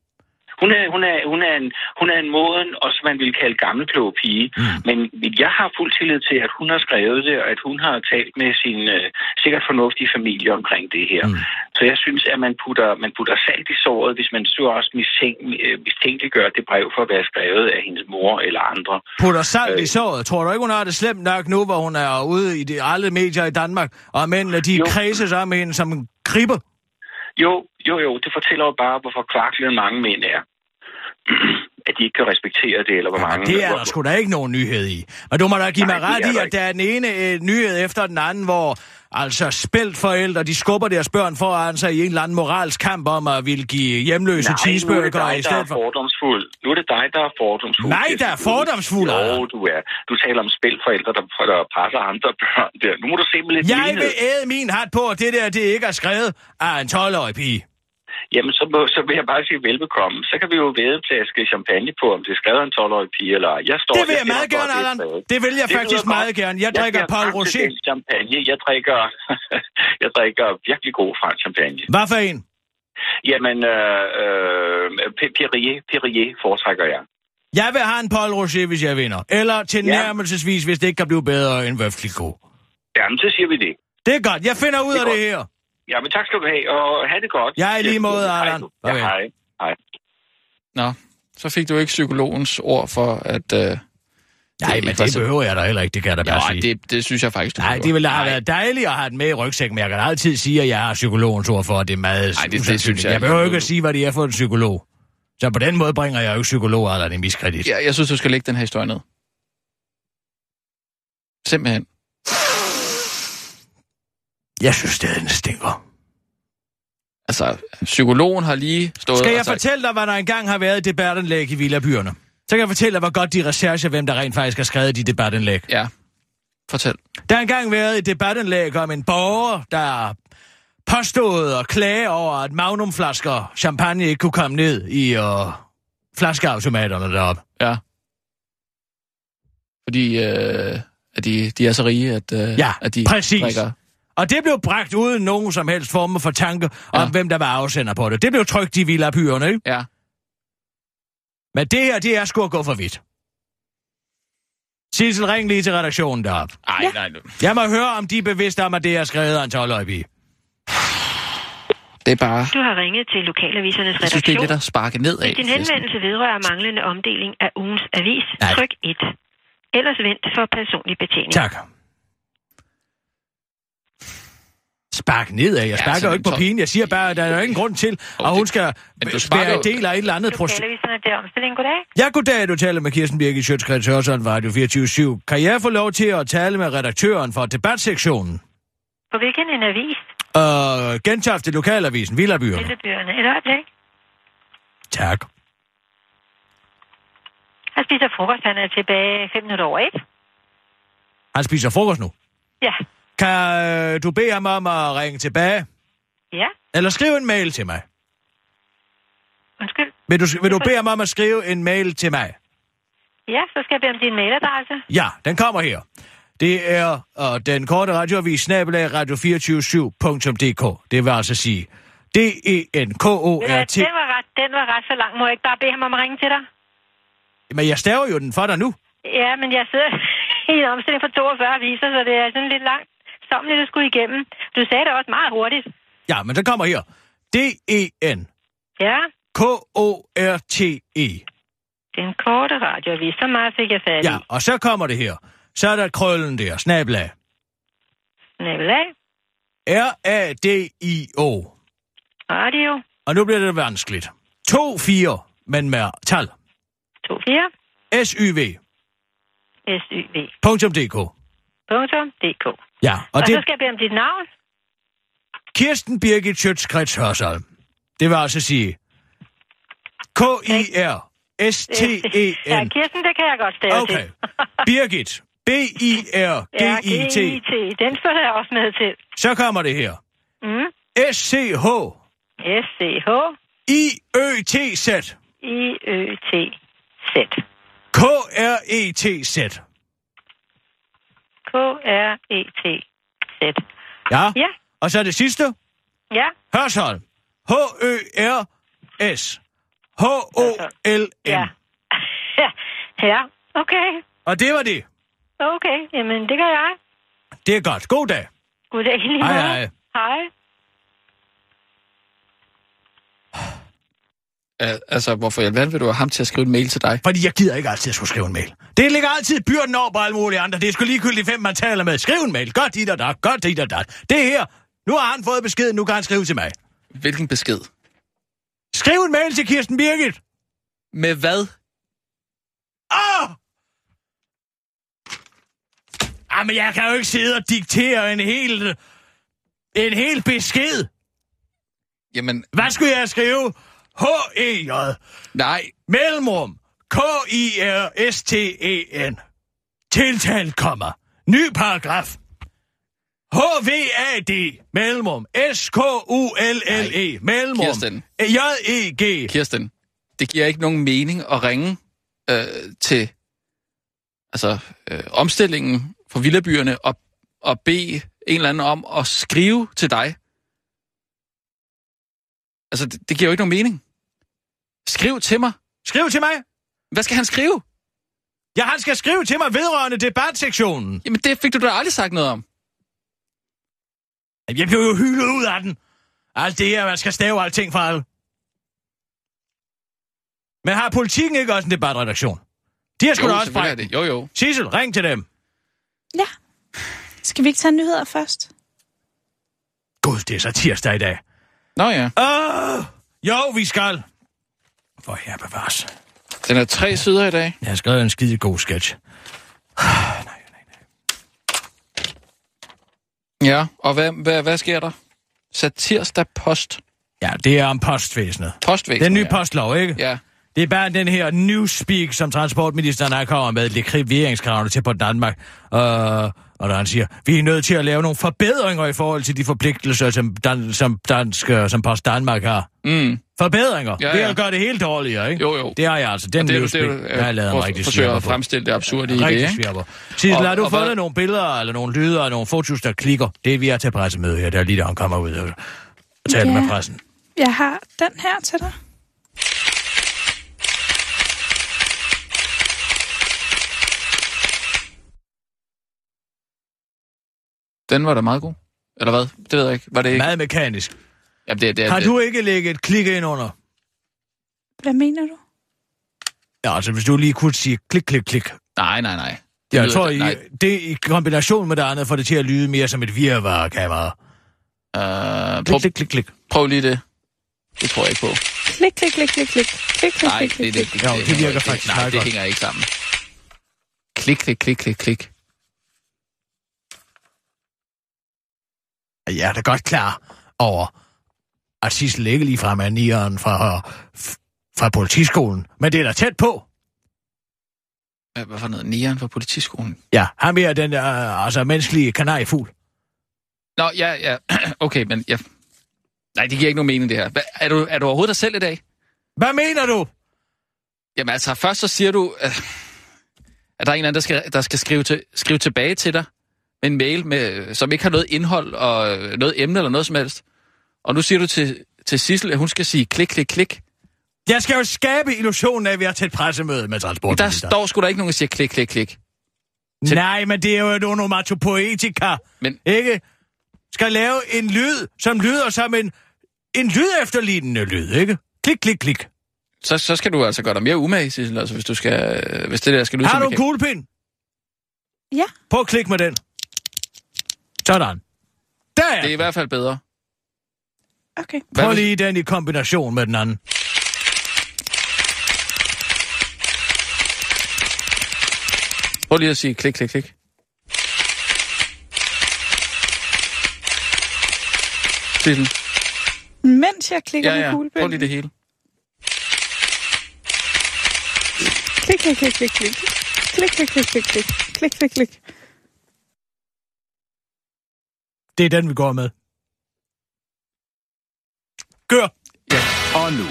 S15: Hun er, hun, er, hun, er en, hun er en moden, og som man ville kalde gammelklog pige. Mm. Men jeg har fuld tillid til, at hun har skrevet det, og at hun har talt med sin øh, sikkert fornuftige familie omkring det her. Mm. Så jeg synes, at man putter, man putter salt i såret, hvis man så også mistænk, øh, mistænkeliggør det brev for at være skrevet af hendes mor eller andre.
S5: Putter salt
S15: Øh.
S5: i såret. Tror du ikke, hun har det slemt nok nu, hvor hun er ude i de, alle medier i Danmark, og mændene, de
S15: Jo.
S5: kredses om hende som en kribbe?
S15: Jo, jo, jo, det fortæller jo bare, hvor forkvaklede mange mænd er. at de ikke kan respektere det, eller hvor mange...
S5: Det er der sgu da ikke nogen nyhed i. Og du må da give
S15: Nej,
S5: mig ret i, at der er den ene øh, nyhed efter den anden, hvor altså spældt forældre, de skubber deres børn foran sig i en eller anden moralsk kamp om at ville give hjemløse
S15: Nej, nu er det
S5: cheeseburger
S15: dig,
S5: i
S15: der
S5: stedet
S15: er
S5: for...
S15: fordomsfuld. Nu er det dig, der er fordomsfuld.
S5: Nej, der er fordomsfuld,
S15: Jo, du er. Du taler om spilforældre, der, der presser andre børn der. Nu må du se med lidt
S5: Jeg
S15: lighed.
S5: vil æde min hat på, at det der, det ikke er skrevet af en 12-årig pige.
S15: Jamen, så, må- så vil jeg bare sige velbekomme. Så kan vi jo væde en flaske champagne på, om det er skrevet en 12-årig pige eller ej. Jeg står,
S5: Det vil jeg
S15: kender
S5: meget gerne,
S15: det er
S5: Allan. Det vil jeg
S15: Det
S5: faktisk
S15: lyder
S5: meget
S15: godt.
S5: gerne. Jeg drikker Paul Rocher.
S15: champagne. Jeg drikker, jeg drikker virkelig god fransk champagne.
S5: Hvad for en?
S15: Jamen, øh, øh, Perrier, Perrier foretrækker jeg.
S5: Jeg vil have en Paul Rocher, hvis jeg vinder. Eller til nærmelsesvis, hvis det ikke kan blive bedre end Vøfliko.
S15: Jamen, så siger vi det.
S5: Det er godt. Jeg finder ud
S15: Det
S5: af det
S15: godt.
S5: her.
S15: Ja, men tak skal du have, og have det godt.
S5: Jeg er i lige måde,
S15: du. Ja, hej. Hej.
S4: Nå, så fik du ikke psykologens ord for, at... Øh,
S5: Nej,
S4: ikke
S5: men det
S4: så-
S5: behøver jeg da heller ikke, det kan jeg da bare
S4: Ja,
S5: sige.
S4: det, det synes jeg faktisk, du
S5: Nej, det ville have været dejligt at have den med i rygsækken, men jeg kan altid sige, at jeg har psykologens ord for, at det er meget
S4: Nej, det- det synes jeg
S5: Jeg behøver ikke at sige, hvad det er for en psykolog. Så på den måde bringer jeg jo ikke psykologer eller en miskredit.
S4: Ja, jeg synes, du skal lægge den her historie ned. Simpelthen.
S5: Jeg synes, det den stinker.
S4: Altså, psykologen har lige stået
S5: Skal
S4: og
S5: jeg
S4: sagt...
S5: fortælle dig, hvad der engang har været et debatindlæg i Villabyerne? Så kan jeg fortælle dig, hvor godt de rechercher, hvem der rent faktisk har skrevet de debatindlæg.
S4: Ja, fortæl.
S5: Der har engang været et debatindlæg om en borger, der påstod at klage over, at magnumflasker champagne ikke kunne komme ned i uh, flaskeautomaterne deroppe.
S4: Ja. Fordi øh, at de, de er så rige, at, øh,
S5: Ja,
S4: at de
S5: præcis.
S4: drikker...
S5: Og det blev bragt uden nogen som helst form for tanke om,
S4: Ja.
S5: hvem der var afsender på det. Det blev trygt i villapyrene, ikke?
S4: Ja.
S5: Men det her, det er sgu at gå for vidt. Sissel, ring lige til redaktionen deroppe.
S4: Ej, nej, nej.
S5: Jeg må høre, om de er bevidste om, at det er skrevet af en 12 i.
S4: Det er bare...
S11: Du har ringet til Lokalavisernes
S4: Jeg synes, det er
S11: redaktion.
S4: lidt at sparke ned af.
S11: Hvis din henvendelse vedrører manglende omdeling af ugens avis,
S5: Nej.
S11: tryk 1. Ellers vent for personlig betjening.
S5: Tak. Spark nedad. Jeg sparker
S4: så
S5: jo ikke på
S4: så-
S5: pigen. Jeg siger bare, at der er jo ingen grund til, at hun skal være en del af et eller andet projekt.
S11: Lokalaviserne, det er omstilling. Goddag.
S5: Ja, goddag, du taler med Kirsten Birgit Sjøtskreds Hørsson, Radio 24 Kan jeg få lov til at tale med redaktøren for debatsektionen?
S11: På hvilken en avis?
S5: Og Gentofte Lokalavisen, Villabyerne.
S11: Lillebyerne. Et øjeblik.
S5: Tak.
S11: Han spiser frokost. Han er tilbage 5 minutter over 1.
S5: Han spiser frokost nu.
S11: Ja.
S5: Kan øh, du bede ham om at ringe tilbage?
S11: Ja.
S5: Eller skrive en mail til mig?
S11: Undskyld.
S5: Vil du, vil du bede ham om at skrive en mail til mig?
S11: Ja, så skal jeg bede om din mailadresse.
S5: Ja, den kommer her. Det er uh, den korte radioavis snabelag radio247.dk. Det vil altså sige E D-E-N-K-O-R-T.
S11: Den var, ret, den var ret så lang. Må jeg ikke bare bede ham om at ringe til dig?
S5: Men jeg staver jo den for dig nu.
S11: Ja, men jeg sidder i en omstilling for 42 aviser, så det er sådan lidt langt. Som lidt at skulle igennem. Du sagde det også meget hurtigt.
S5: Ja, men den kommer her. D-E-N-K-O-R-T-E.
S11: Ja, den korte radioavis. Så meget fik jeg fat i.
S5: Ja, og så kommer det her. Så er der krøllen der, snabelag.
S11: Nabelag.
S5: R-A-D-I-O.
S11: Radio.
S5: Og nu bliver det vanskeligt. To fire, men med tal.
S11: 24.
S5: S-Y-V.
S11: SYV.
S5: Punktum DK.
S11: Punktum. DK.
S5: Ja,
S11: Og,
S5: og det
S11: så skal jeg bede om dit navn.
S5: Kirsten Birgit Schøtz-Krets Hørsholm. Det vil altså sige K-I-R-S-T-E-N.
S11: Ja, Kirsten, det kan jeg godt stave
S5: Okay.
S11: til.
S5: Birgit. B-I-R-G-I-T.
S11: Ja, G-I-T. Den følger jeg også med til.
S5: Så kommer det her.
S11: Mm.
S5: S-C-H.
S11: S-C-H.
S5: I-Ø-T-Z.
S11: I-Ø-T-Z.
S5: K-R-E-T-Z.
S11: K-R-E-T-Z.
S5: Ja.
S11: Ja.
S5: Og så det sidste.
S11: Ja.
S5: Hørsholm. H-Ø-R-S. H-O-L-M.
S11: Ja. ja. Okay.
S5: Og det var det.
S11: Okay. Jamen, det gør jeg.
S5: Det er godt. God dag.
S11: Goddag i lige
S5: Hej, hej.
S11: Hej.
S4: Uh, altså, hvorfor i alverden vil du have ham til at skrive en mail til dig?
S5: Fordi jeg gider ikke altid at skulle skrive en mail. Det ligger altid byrden over på alle mulige andre. Det er sgu ligegyldigt, hvem man taler med. Skriv en mail. Godt dit og dat. Godt dit og dat. Det her. Nu har han fået besked. Nu kan han skrive til mig.
S4: Hvilken besked?
S5: Skriv en mail til Kirsten Birgit.
S4: Med hvad?
S5: Åh! Ah, men jeg kan jo ikke sidde og diktere en hel... En hel besked.
S4: Jamen,
S5: Hvad skulle jeg skrive? H-E-J.
S4: nej.
S5: Mellemrum. K-I-R-S-T-E-N. Tiltalt kommer. Ny paragraf. H-V-A-D. Mellemrum. S-K-U-L-L-E. Mellemrum.
S4: Kirsten.
S5: J-E-G.
S4: Kirsten, det giver ikke nogen mening at ringe øh, til altså, øh, omstillingen for villabyerne og, og bede en eller anden om at skrive til dig. Altså, det, det giver jo ikke nogen mening. Skriv til mig.
S5: Skriv til mig.
S4: Hvad skal han skrive?
S5: Ja, han skal skrive til mig vedrørende debatsektionen.
S4: Jamen, det fik du da aldrig sagt noget om.
S5: Jeg blev jo hyldet ud af den. Alt det her, man skal stave alting for alle. Men har politikken ikke også en debatredaktion? De har sgu
S4: Jo,
S5: da også
S4: det. Jo, jo.
S5: Sissel, ring til dem.
S12: Ja. Skal vi ikke tage nyheder først?
S5: Gud, det er så tirsdag i dag.
S4: Nå ja.
S5: Åh, jo, vi skal. For her bevares.
S4: Den er tre sider i dag.
S5: Jeg har skrevet en skide god sketch.
S4: Ja, og hvad, hvad, hvad sker der? Satirsdag Post.
S5: Ja, det er om postvæsenet.
S4: Postvæsenet,
S5: Den nye
S4: ja.
S5: postlov, ikke?
S4: Ja.
S5: Det er bare den her newspeak, som transportministeren er kommet med, lekriveringskravene til på Danmark. Uh, og der han siger, vi er nødt til at lave nogle forbedringer i forhold til de forpligtelser, som, Dan, som, dansk, som Post Danmark har.
S4: Mm.
S5: Forbedringer.
S4: Ja,
S5: Ja, ja.
S4: ja.
S5: Det er at gøre det helt dårligere, ikke?
S4: Jo, jo.
S5: Det er jeg altså. Den
S4: øh,
S5: jeg har lavet en rigtig
S4: forsøger
S5: svirper
S4: at
S5: på.
S4: fremstille det absurde i det,
S5: Rigtig
S4: ikke?
S5: svirper. Sissel, har du
S4: og
S5: fundet
S4: hvad-
S5: nogle billeder, eller nogle lyder, og nogle fotos, der klikker? Det er vi er til pressemøde her, der er lige der, han kommer ud og og taler
S12: Ja.
S5: med pressen.
S12: Jeg har den her til dig.
S4: Den var da meget god. Eller hvad? Det ved jeg ikke. Var det ikke?
S5: Meget mekanisk.
S4: Jamen, det, det,
S5: Har
S4: det,
S5: du ikke lægget et klik ind under?
S12: Hvad mener du?
S5: Ja, altså hvis du lige kunne sige klik, klik, klik.
S4: Nej, nej, nej. Det
S5: Jeg tror,
S4: nej.
S5: I, det i kombination med det andet får det til at lyde mere som et virvar-kamera.
S4: Uh,
S5: Klik, klik, klik, klik.
S4: Prøv lige det. Det tror jeg ikke på.
S12: Klik, klik, klik, klik, klik. Klik, klik,
S4: Nej,
S12: klik,
S4: det,
S12: klik,
S4: det,
S12: klik.
S4: det,
S5: Jo, det virker
S4: ikke-
S5: faktisk
S4: Nej,
S5: meget
S4: det
S5: godt.
S4: hænger ikke sammen. Klik, klik, klik, klik, klik.
S5: Jeg er da godt klar over, at Sissel ikke lige frem er nieren fra, fra politiskolen. Men det er da tæt på.
S4: Hvad, for noget? Nieren fra politiskolen?
S5: Ja, ham er den der, altså menneskelige kanariefugl.
S4: Nå, ja, ja. Okay, men ja. Nej, det giver ikke nogen mening, det her. Hva, er, du, er du overhovedet dig selv i dag?
S5: Hvad mener du?
S4: Jamen altså, først så siger du, øh, at der er en eller anden, der skal, der skal skrive, til, skrive tilbage til dig en mail, med, som ikke har noget indhold og noget emne eller noget som helst. Og nu siger du til, til Sissel, at hun skal sige klik, klik, klik.
S5: Jeg skal jo skabe illusionen af, at vi har til et pressemøde med
S4: Men der
S5: transportministeren.
S4: står sgu da ikke nogen, der siger klik, klik, klik. til-
S5: Nej, men det er jo nogle onomatopoetika.
S4: Men
S5: Ikke? Skal lave en lyd, som lyder som en, en lyd efterlignende lyd, ikke? Klik, klik, klik.
S4: så, så skal du altså gøre dig mere umage, Sissel, altså, hvis, du skal, hvis det der skal lyde
S5: Har du en kuglepind?
S12: Ja.
S5: Prøv at klikke med den. Sådan. Der er
S4: Det er i hvert fald bedre.
S12: Okay.
S4: Hvad
S5: Prøv lige den i kombination med den anden.
S4: Prøv lige at sige klik, klik, klik. Sissel.
S12: Mens jeg klikker
S4: Ja,
S12: med
S4: ja. Prøv
S12: kuglepinden.
S4: lige det hele.
S12: Klik, klik, klik, klik, klik. Klik, klik, klik, klik, klik. Klik, klik, klik.
S5: Det er den, vi går med. Gør!
S6: Og nu,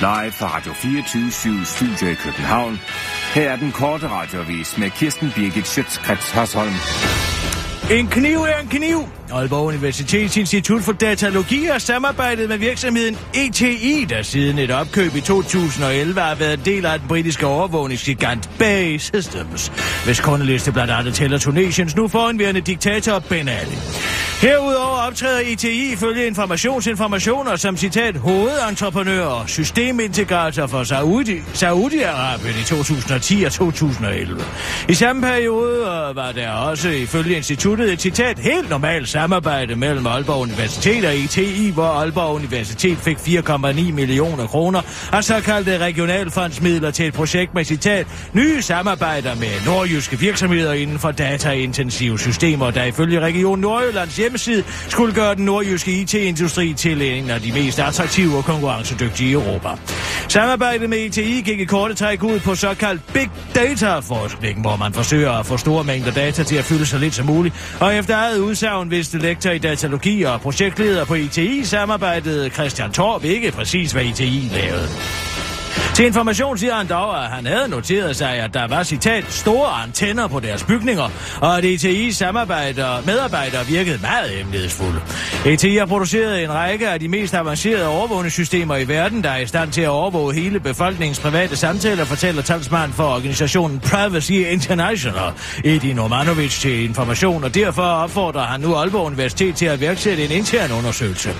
S6: live fra Radio 24 Studio i København. Her er den korte radiovis med Kirsten Birgit Schøtzgrads Hasholm.
S5: En kniv er en kniv. Aalborg Universitets Institut for Datalogi har samarbejdet med virksomheden ETI, der siden et opkøb i 2011 har været del af den britiske overvågningsgigant Bay Systems, hvis kundeliste blandt andet tæller Tunesiens nu foranværende diktator Ben Ali. Herudover optræder ETI ifølge informationsinformationer som citat hovedentreprenør og systemintegrator for Saudi, Saudi-Arabien i 2010 og 2011. I samme periode øh, var der også ifølge instituttet et citat helt normalt samarbejde mellem Aalborg Universitet og ITI, hvor Aalborg Universitet fik 4,9 millioner kroner og såkaldte regionalfondsmidler til et projekt med citat nye samarbejder med nordjyske virksomheder inden for dataintensive systemer, der ifølge Region Nordjyllands hjemmeside skulle gøre den nordjyske IT-industri til en af de mest attraktive og konkurrencedygtige i Europa. Samarbejdet med ITI gik i korte træk ud på såkaldt big data-forskning, hvor man forsøger at få store mængder data til at fylde så lidt som muligt, og efter eget udsagn vidste lektor i datalogi og projektleder på ITI samarbejdede Christian Torp ikke præcis, hvad ITI lavede. Til information siger han dog, at han havde noteret sig, at der var, citat, store antenner på deres bygninger, og at ETI's samarbejder, medarbejdere virkede meget emnedsfulde. ETI har produceret en række af de mest avancerede overvågningssystemer i verden, der er i stand til at overvåge hele befolkningens private samtaler, fortæller talsmand for organisationen Privacy International, Edi Normanovic til information, og derfor opfordrer han nu Aalborg Universitet til at værksætte en intern undersøgelse.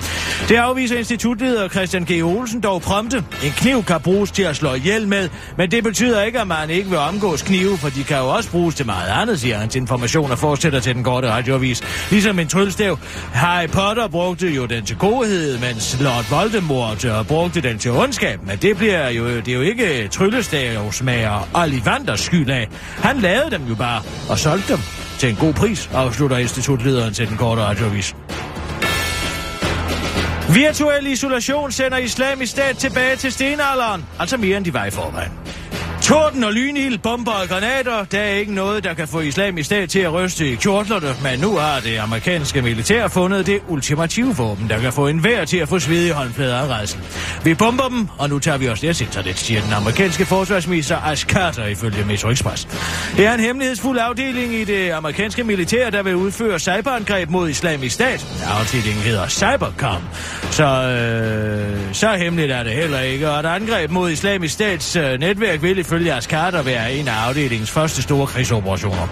S5: Det afviser institutleder Christian G. Olsen dog prompte. En kniv kan bruges til at slå ihjel med, men det betyder ikke, at man ikke vil omgås knive, for de kan jo også bruges til meget andet, siger han til information og fortsætter til den korte radioavis. Ligesom en tryllestav. Harry Potter brugte jo den til godhed, mens Lord Voldemort øh, brugte den til ondskab, men det bliver jo, det er jo ikke tryllestavsmager Ollivanders skyld af. Han lavede dem jo bare og solgte dem til en god pris, afslutter institutlederen til den korte radioavis. Virtuel isolation sender islamisk stat tilbage til stenalderen, altså mere end de var i forvejen. Torden og lynild, bomber og granater, der er ikke noget, der kan få islamisk stat til at ryste i kjortlerne, men nu har det amerikanske militær fundet det ultimative våben, der kan få enhver til at få svedige håndflader af rejsen. Vi bomber dem, og nu tager vi også deres internet, siger den amerikanske forsvarsminister Ash Carter ifølge Metro Express. Det er en hemmelighedsfuld afdeling i det amerikanske militær, der vil udføre cyberangreb mod islamisk stat. Afdelingen hedder Cybercom, så, øh, så hemmeligt er det heller ikke, og et angreb mod islamisk stats øh, netværk vil ifølge Ascard Carter være en af afdelingens første store krigsoperationer.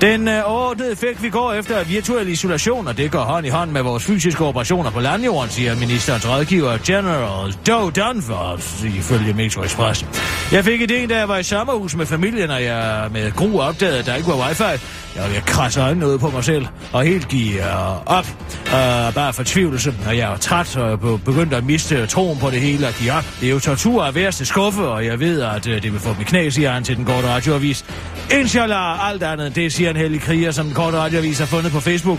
S5: Den øh, overordnede effekt, vi går efter, er virtuel isolation, og det går hånd i hånd med vores fysiske operationer på landjorden, siger ministerens rådgiver General Joe Dunford, ifølge Metro Express. Jeg fik idéen, da jeg var i sommerhus med familien, og jeg med gru opdagede, at der ikke var wifi. Jeg vil krasse øjnene ud på mig selv, og helt give uh, op. Uh, bare fortvivlelse, og jeg er træt og begyndt at miste troen på det hele og give op. Det er jo tortur af værste skuffe, og jeg ved, at uh, det vil få dem i knæ, siger han til den korte radioavis. Inshallah, alt andet, det siger en heldig kriger, som den korte radioavis har fundet på Facebook.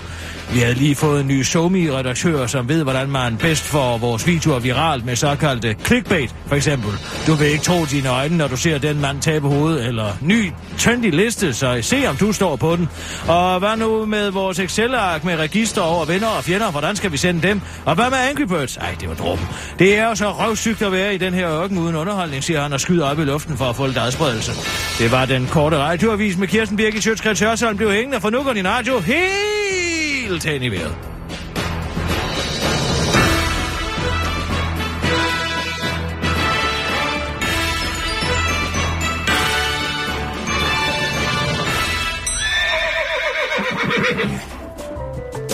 S5: Vi havde lige fået en ny Somi-redaktør, som ved, hvordan man bedst får vores videoer viralt med såkaldte clickbait, for eksempel. Du vil ikke tro dine øjne, når du ser den mand tabe hovedet, eller ny trendy liste, så se om du står på den. Og hvad nu med vores Excel-ark med register over venner og fjender? Hvordan skal vi sende dem? Og hvad med Angry Birds? Ej, det var drum. Det er jo så røvsygt at være i den her ørken uden underholdning, siger han og skyder op i luften for at få lidt adspredelse. Det var den korte radioavis med Kirsten Birgit Sjøtskrets Hørsholm blev hængende, for nu går din radio helt hen i vejret.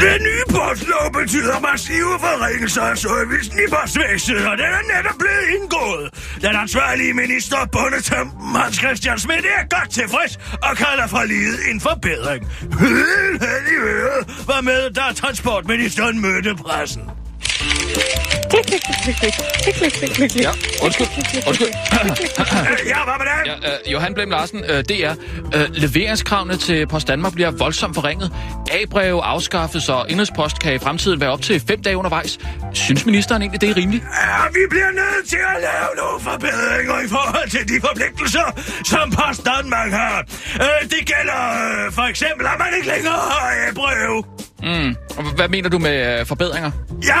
S5: den nye postlov betyder massive forringelser af servicen i postvæsenet, og den er netop blevet indgået. Den ansvarlige minister, Bondetam Hans Christian Schmidt, er godt tilfreds og kalder for livet en forbedring. Helt hen i øret var med, da transportministeren mødte pressen.
S4: Ja, undskyld. Undskyld.
S5: ja, hvad med det?
S4: Ja, øh, Johan Blem Larsen, øh, det er, øh, leveringskravene til Post Danmark bliver voldsomt forringet. A-breve afskaffes, og indrigspost kan i fremtiden være op til fem dage undervejs. Synes ministeren egentlig, det er rimeligt?
S5: Ja, vi bliver nødt til at lave nogle forbedringer i forhold til de forpligtelser, som Post Danmark har. Øh, det gælder øh, for eksempel, at man ikke længere har A-breve.
S4: Mm. Og hvad mener du med øh, forbedringer?
S5: Ja,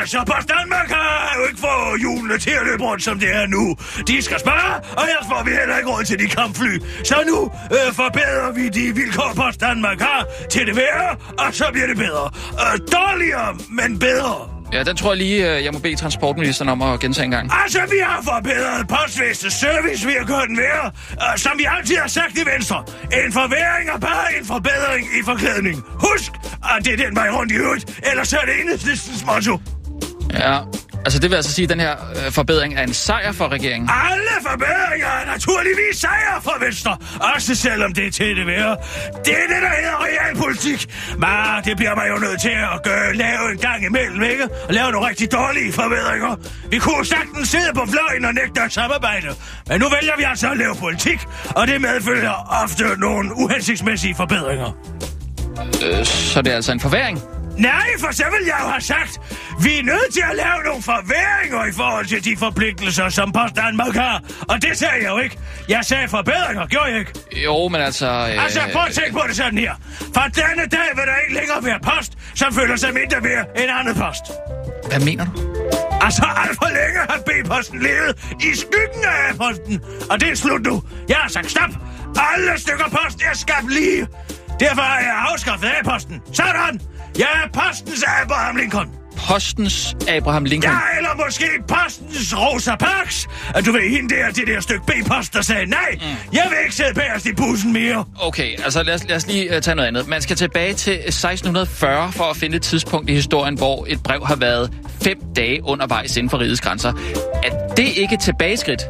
S5: altså Post Danmark har jo ikke fået hjulene til at løbe rundt, som det er nu. De skal spare, og ellers får vi heller ikke råd til de kampfly. Så nu øh, forbedrer vi de vilkår, Post Danmark har til det værre, og så bliver det bedre. Øh, dårligere, men bedre.
S4: Ja, den tror jeg lige, øh, jeg må bede transportministeren om at gentage en gang.
S5: Altså, vi har forbedret postvæsenets service ved at gøre den værre, uh, som vi altid har sagt i Venstre. En forværing er bare en forbedring i forklædning. Husk, at det er den vej rundt i øvrigt, ellers er det enhedslistens motto.
S4: Ja, altså det vil altså sige, at den her øh, forbedring er en sejr for regeringen.
S5: Alle forbedringer er naturligvis sejr for Venstre, også selvom det er til det værre. Det er det, der hedder realpolitik. Men det bliver man jo nødt til at gøre, lave en gang imellem, ikke? Og lave nogle rigtig dårlige forbedringer. Vi kunne sagtens sidde på fløjen og nægte at samarbejde. Men nu vælger vi altså at lave politik, og det medfølger ofte nogle uhensigtsmæssige forbedringer.
S4: Øh, så det er altså en forværing?
S5: Nej, for så vil jeg jo have sagt, vi er nødt til at lave nogle forværinger i forhold til de forpligtelser, som Post Danmark har. Og det sagde jeg jo ikke. Jeg sagde forbedringer, gjorde jeg ikke?
S4: Jo, men altså... Øh...
S5: Altså, prøv at tænke på det sådan her. Fra denne dag vil der ikke længere være post, som føler sig mindre værd end andet post.
S4: Hvad mener du?
S5: Altså, alt for længe har B-posten levet i skyggen af A-posten. Og det er slut nu. Jeg har sagt stop. Alle stykker post er skabt lige. Derfor har jeg afskaffet A-posten. Sådan! Jeg er postens Abraham Lincoln.
S4: Postens Abraham Lincoln?
S5: Ja, eller måske postens Rosa Parks. At du ved, hende der, det der stykke B-post, der sagde nej. Mm. Jeg vil ikke sidde bagerst i bussen mere.
S4: Okay, altså lad os, lad os lige uh, tage noget andet. Man skal tilbage til 1640 for at finde et tidspunkt i historien, hvor et brev har været fem dage undervejs inden for rigets grænser. Er det ikke et tilbageskridt?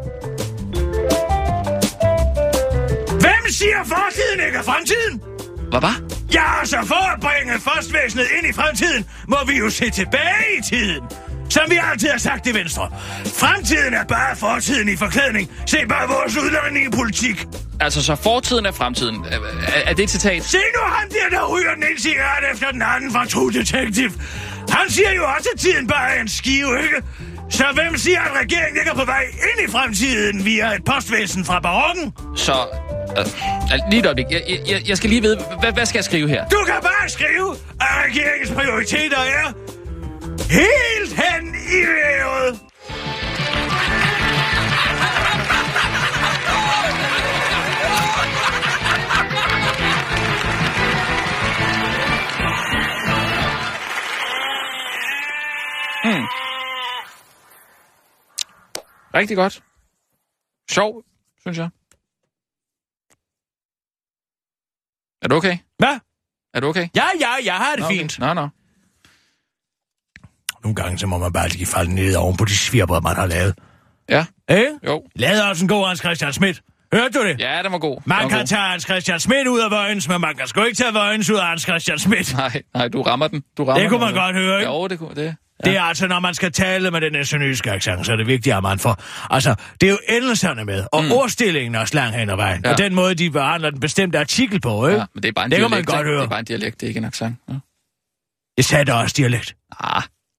S5: Hvem siger fortiden ikke er fremtiden?
S4: Hvad var?
S5: Ja, altså for at bringe postvæsenet ind i fremtiden, må vi jo se tilbage i tiden. Som vi altid har sagt i Venstre. Fremtiden er bare fortiden i forklædning. Se bare vores udlændingepolitik.
S4: Altså, så fortiden er fremtiden. Er, er, er det et citat?
S5: Se nu ham der, der ryger den ene cigaret efter den anden fra True Detective. Han siger jo også, at tiden bare er en skive, ikke? Så hvem siger, at regeringen ikke er på vej ind i fremtiden via et postvæsen fra barokken?
S4: Så... Øh, lige et øjeblik. Jeg, jeg, jeg skal lige vide, hvad, hvad skal jeg skrive her?
S5: Du kan bare skrive, at regeringens prioriteter er helt hen i vævet.
S4: Hmm. Rigtig godt. Sjov, synes jeg. Er du okay?
S5: Hvad?
S4: Er du okay?
S5: Ja, ja, jeg har det
S4: Nå,
S5: okay.
S4: fint. Nå, nå.
S5: Nogle gange så må man bare lige falde ned oven på de svirper, man har lavet.
S4: Ja.
S5: Eh?
S4: Jo.
S5: Lad os en god Hans Christian Schmidt. Hørte du det?
S4: Ja, den var god.
S5: Man
S4: var
S5: kan
S4: god.
S5: tage Hans Christian Schmidt ud af Vojens, men man kan sgu ikke tage Vojens ud af Hans Christian Schmidt.
S4: Nej, nej, du rammer den. Du rammer
S5: Det kunne
S4: den,
S5: man godt høre, ikke?
S4: Jo, det kunne det.
S5: Ja. Det er altså, når man skal tale med den sønderjyske accent, så er det vigtigt, at man får... Altså, det er jo endelserne med, og mm. ordstillingen er slang hen ad vejen. Ja. Og den måde, de behandler den bestemte artikel på, ikke?
S4: Ja, men det er bare en
S5: det
S4: dialekt.
S5: kan man godt høre.
S4: Det er bare en dialekt, det er ikke en accent. Ja.
S5: Jeg sagde da også dialekt.
S4: Ah,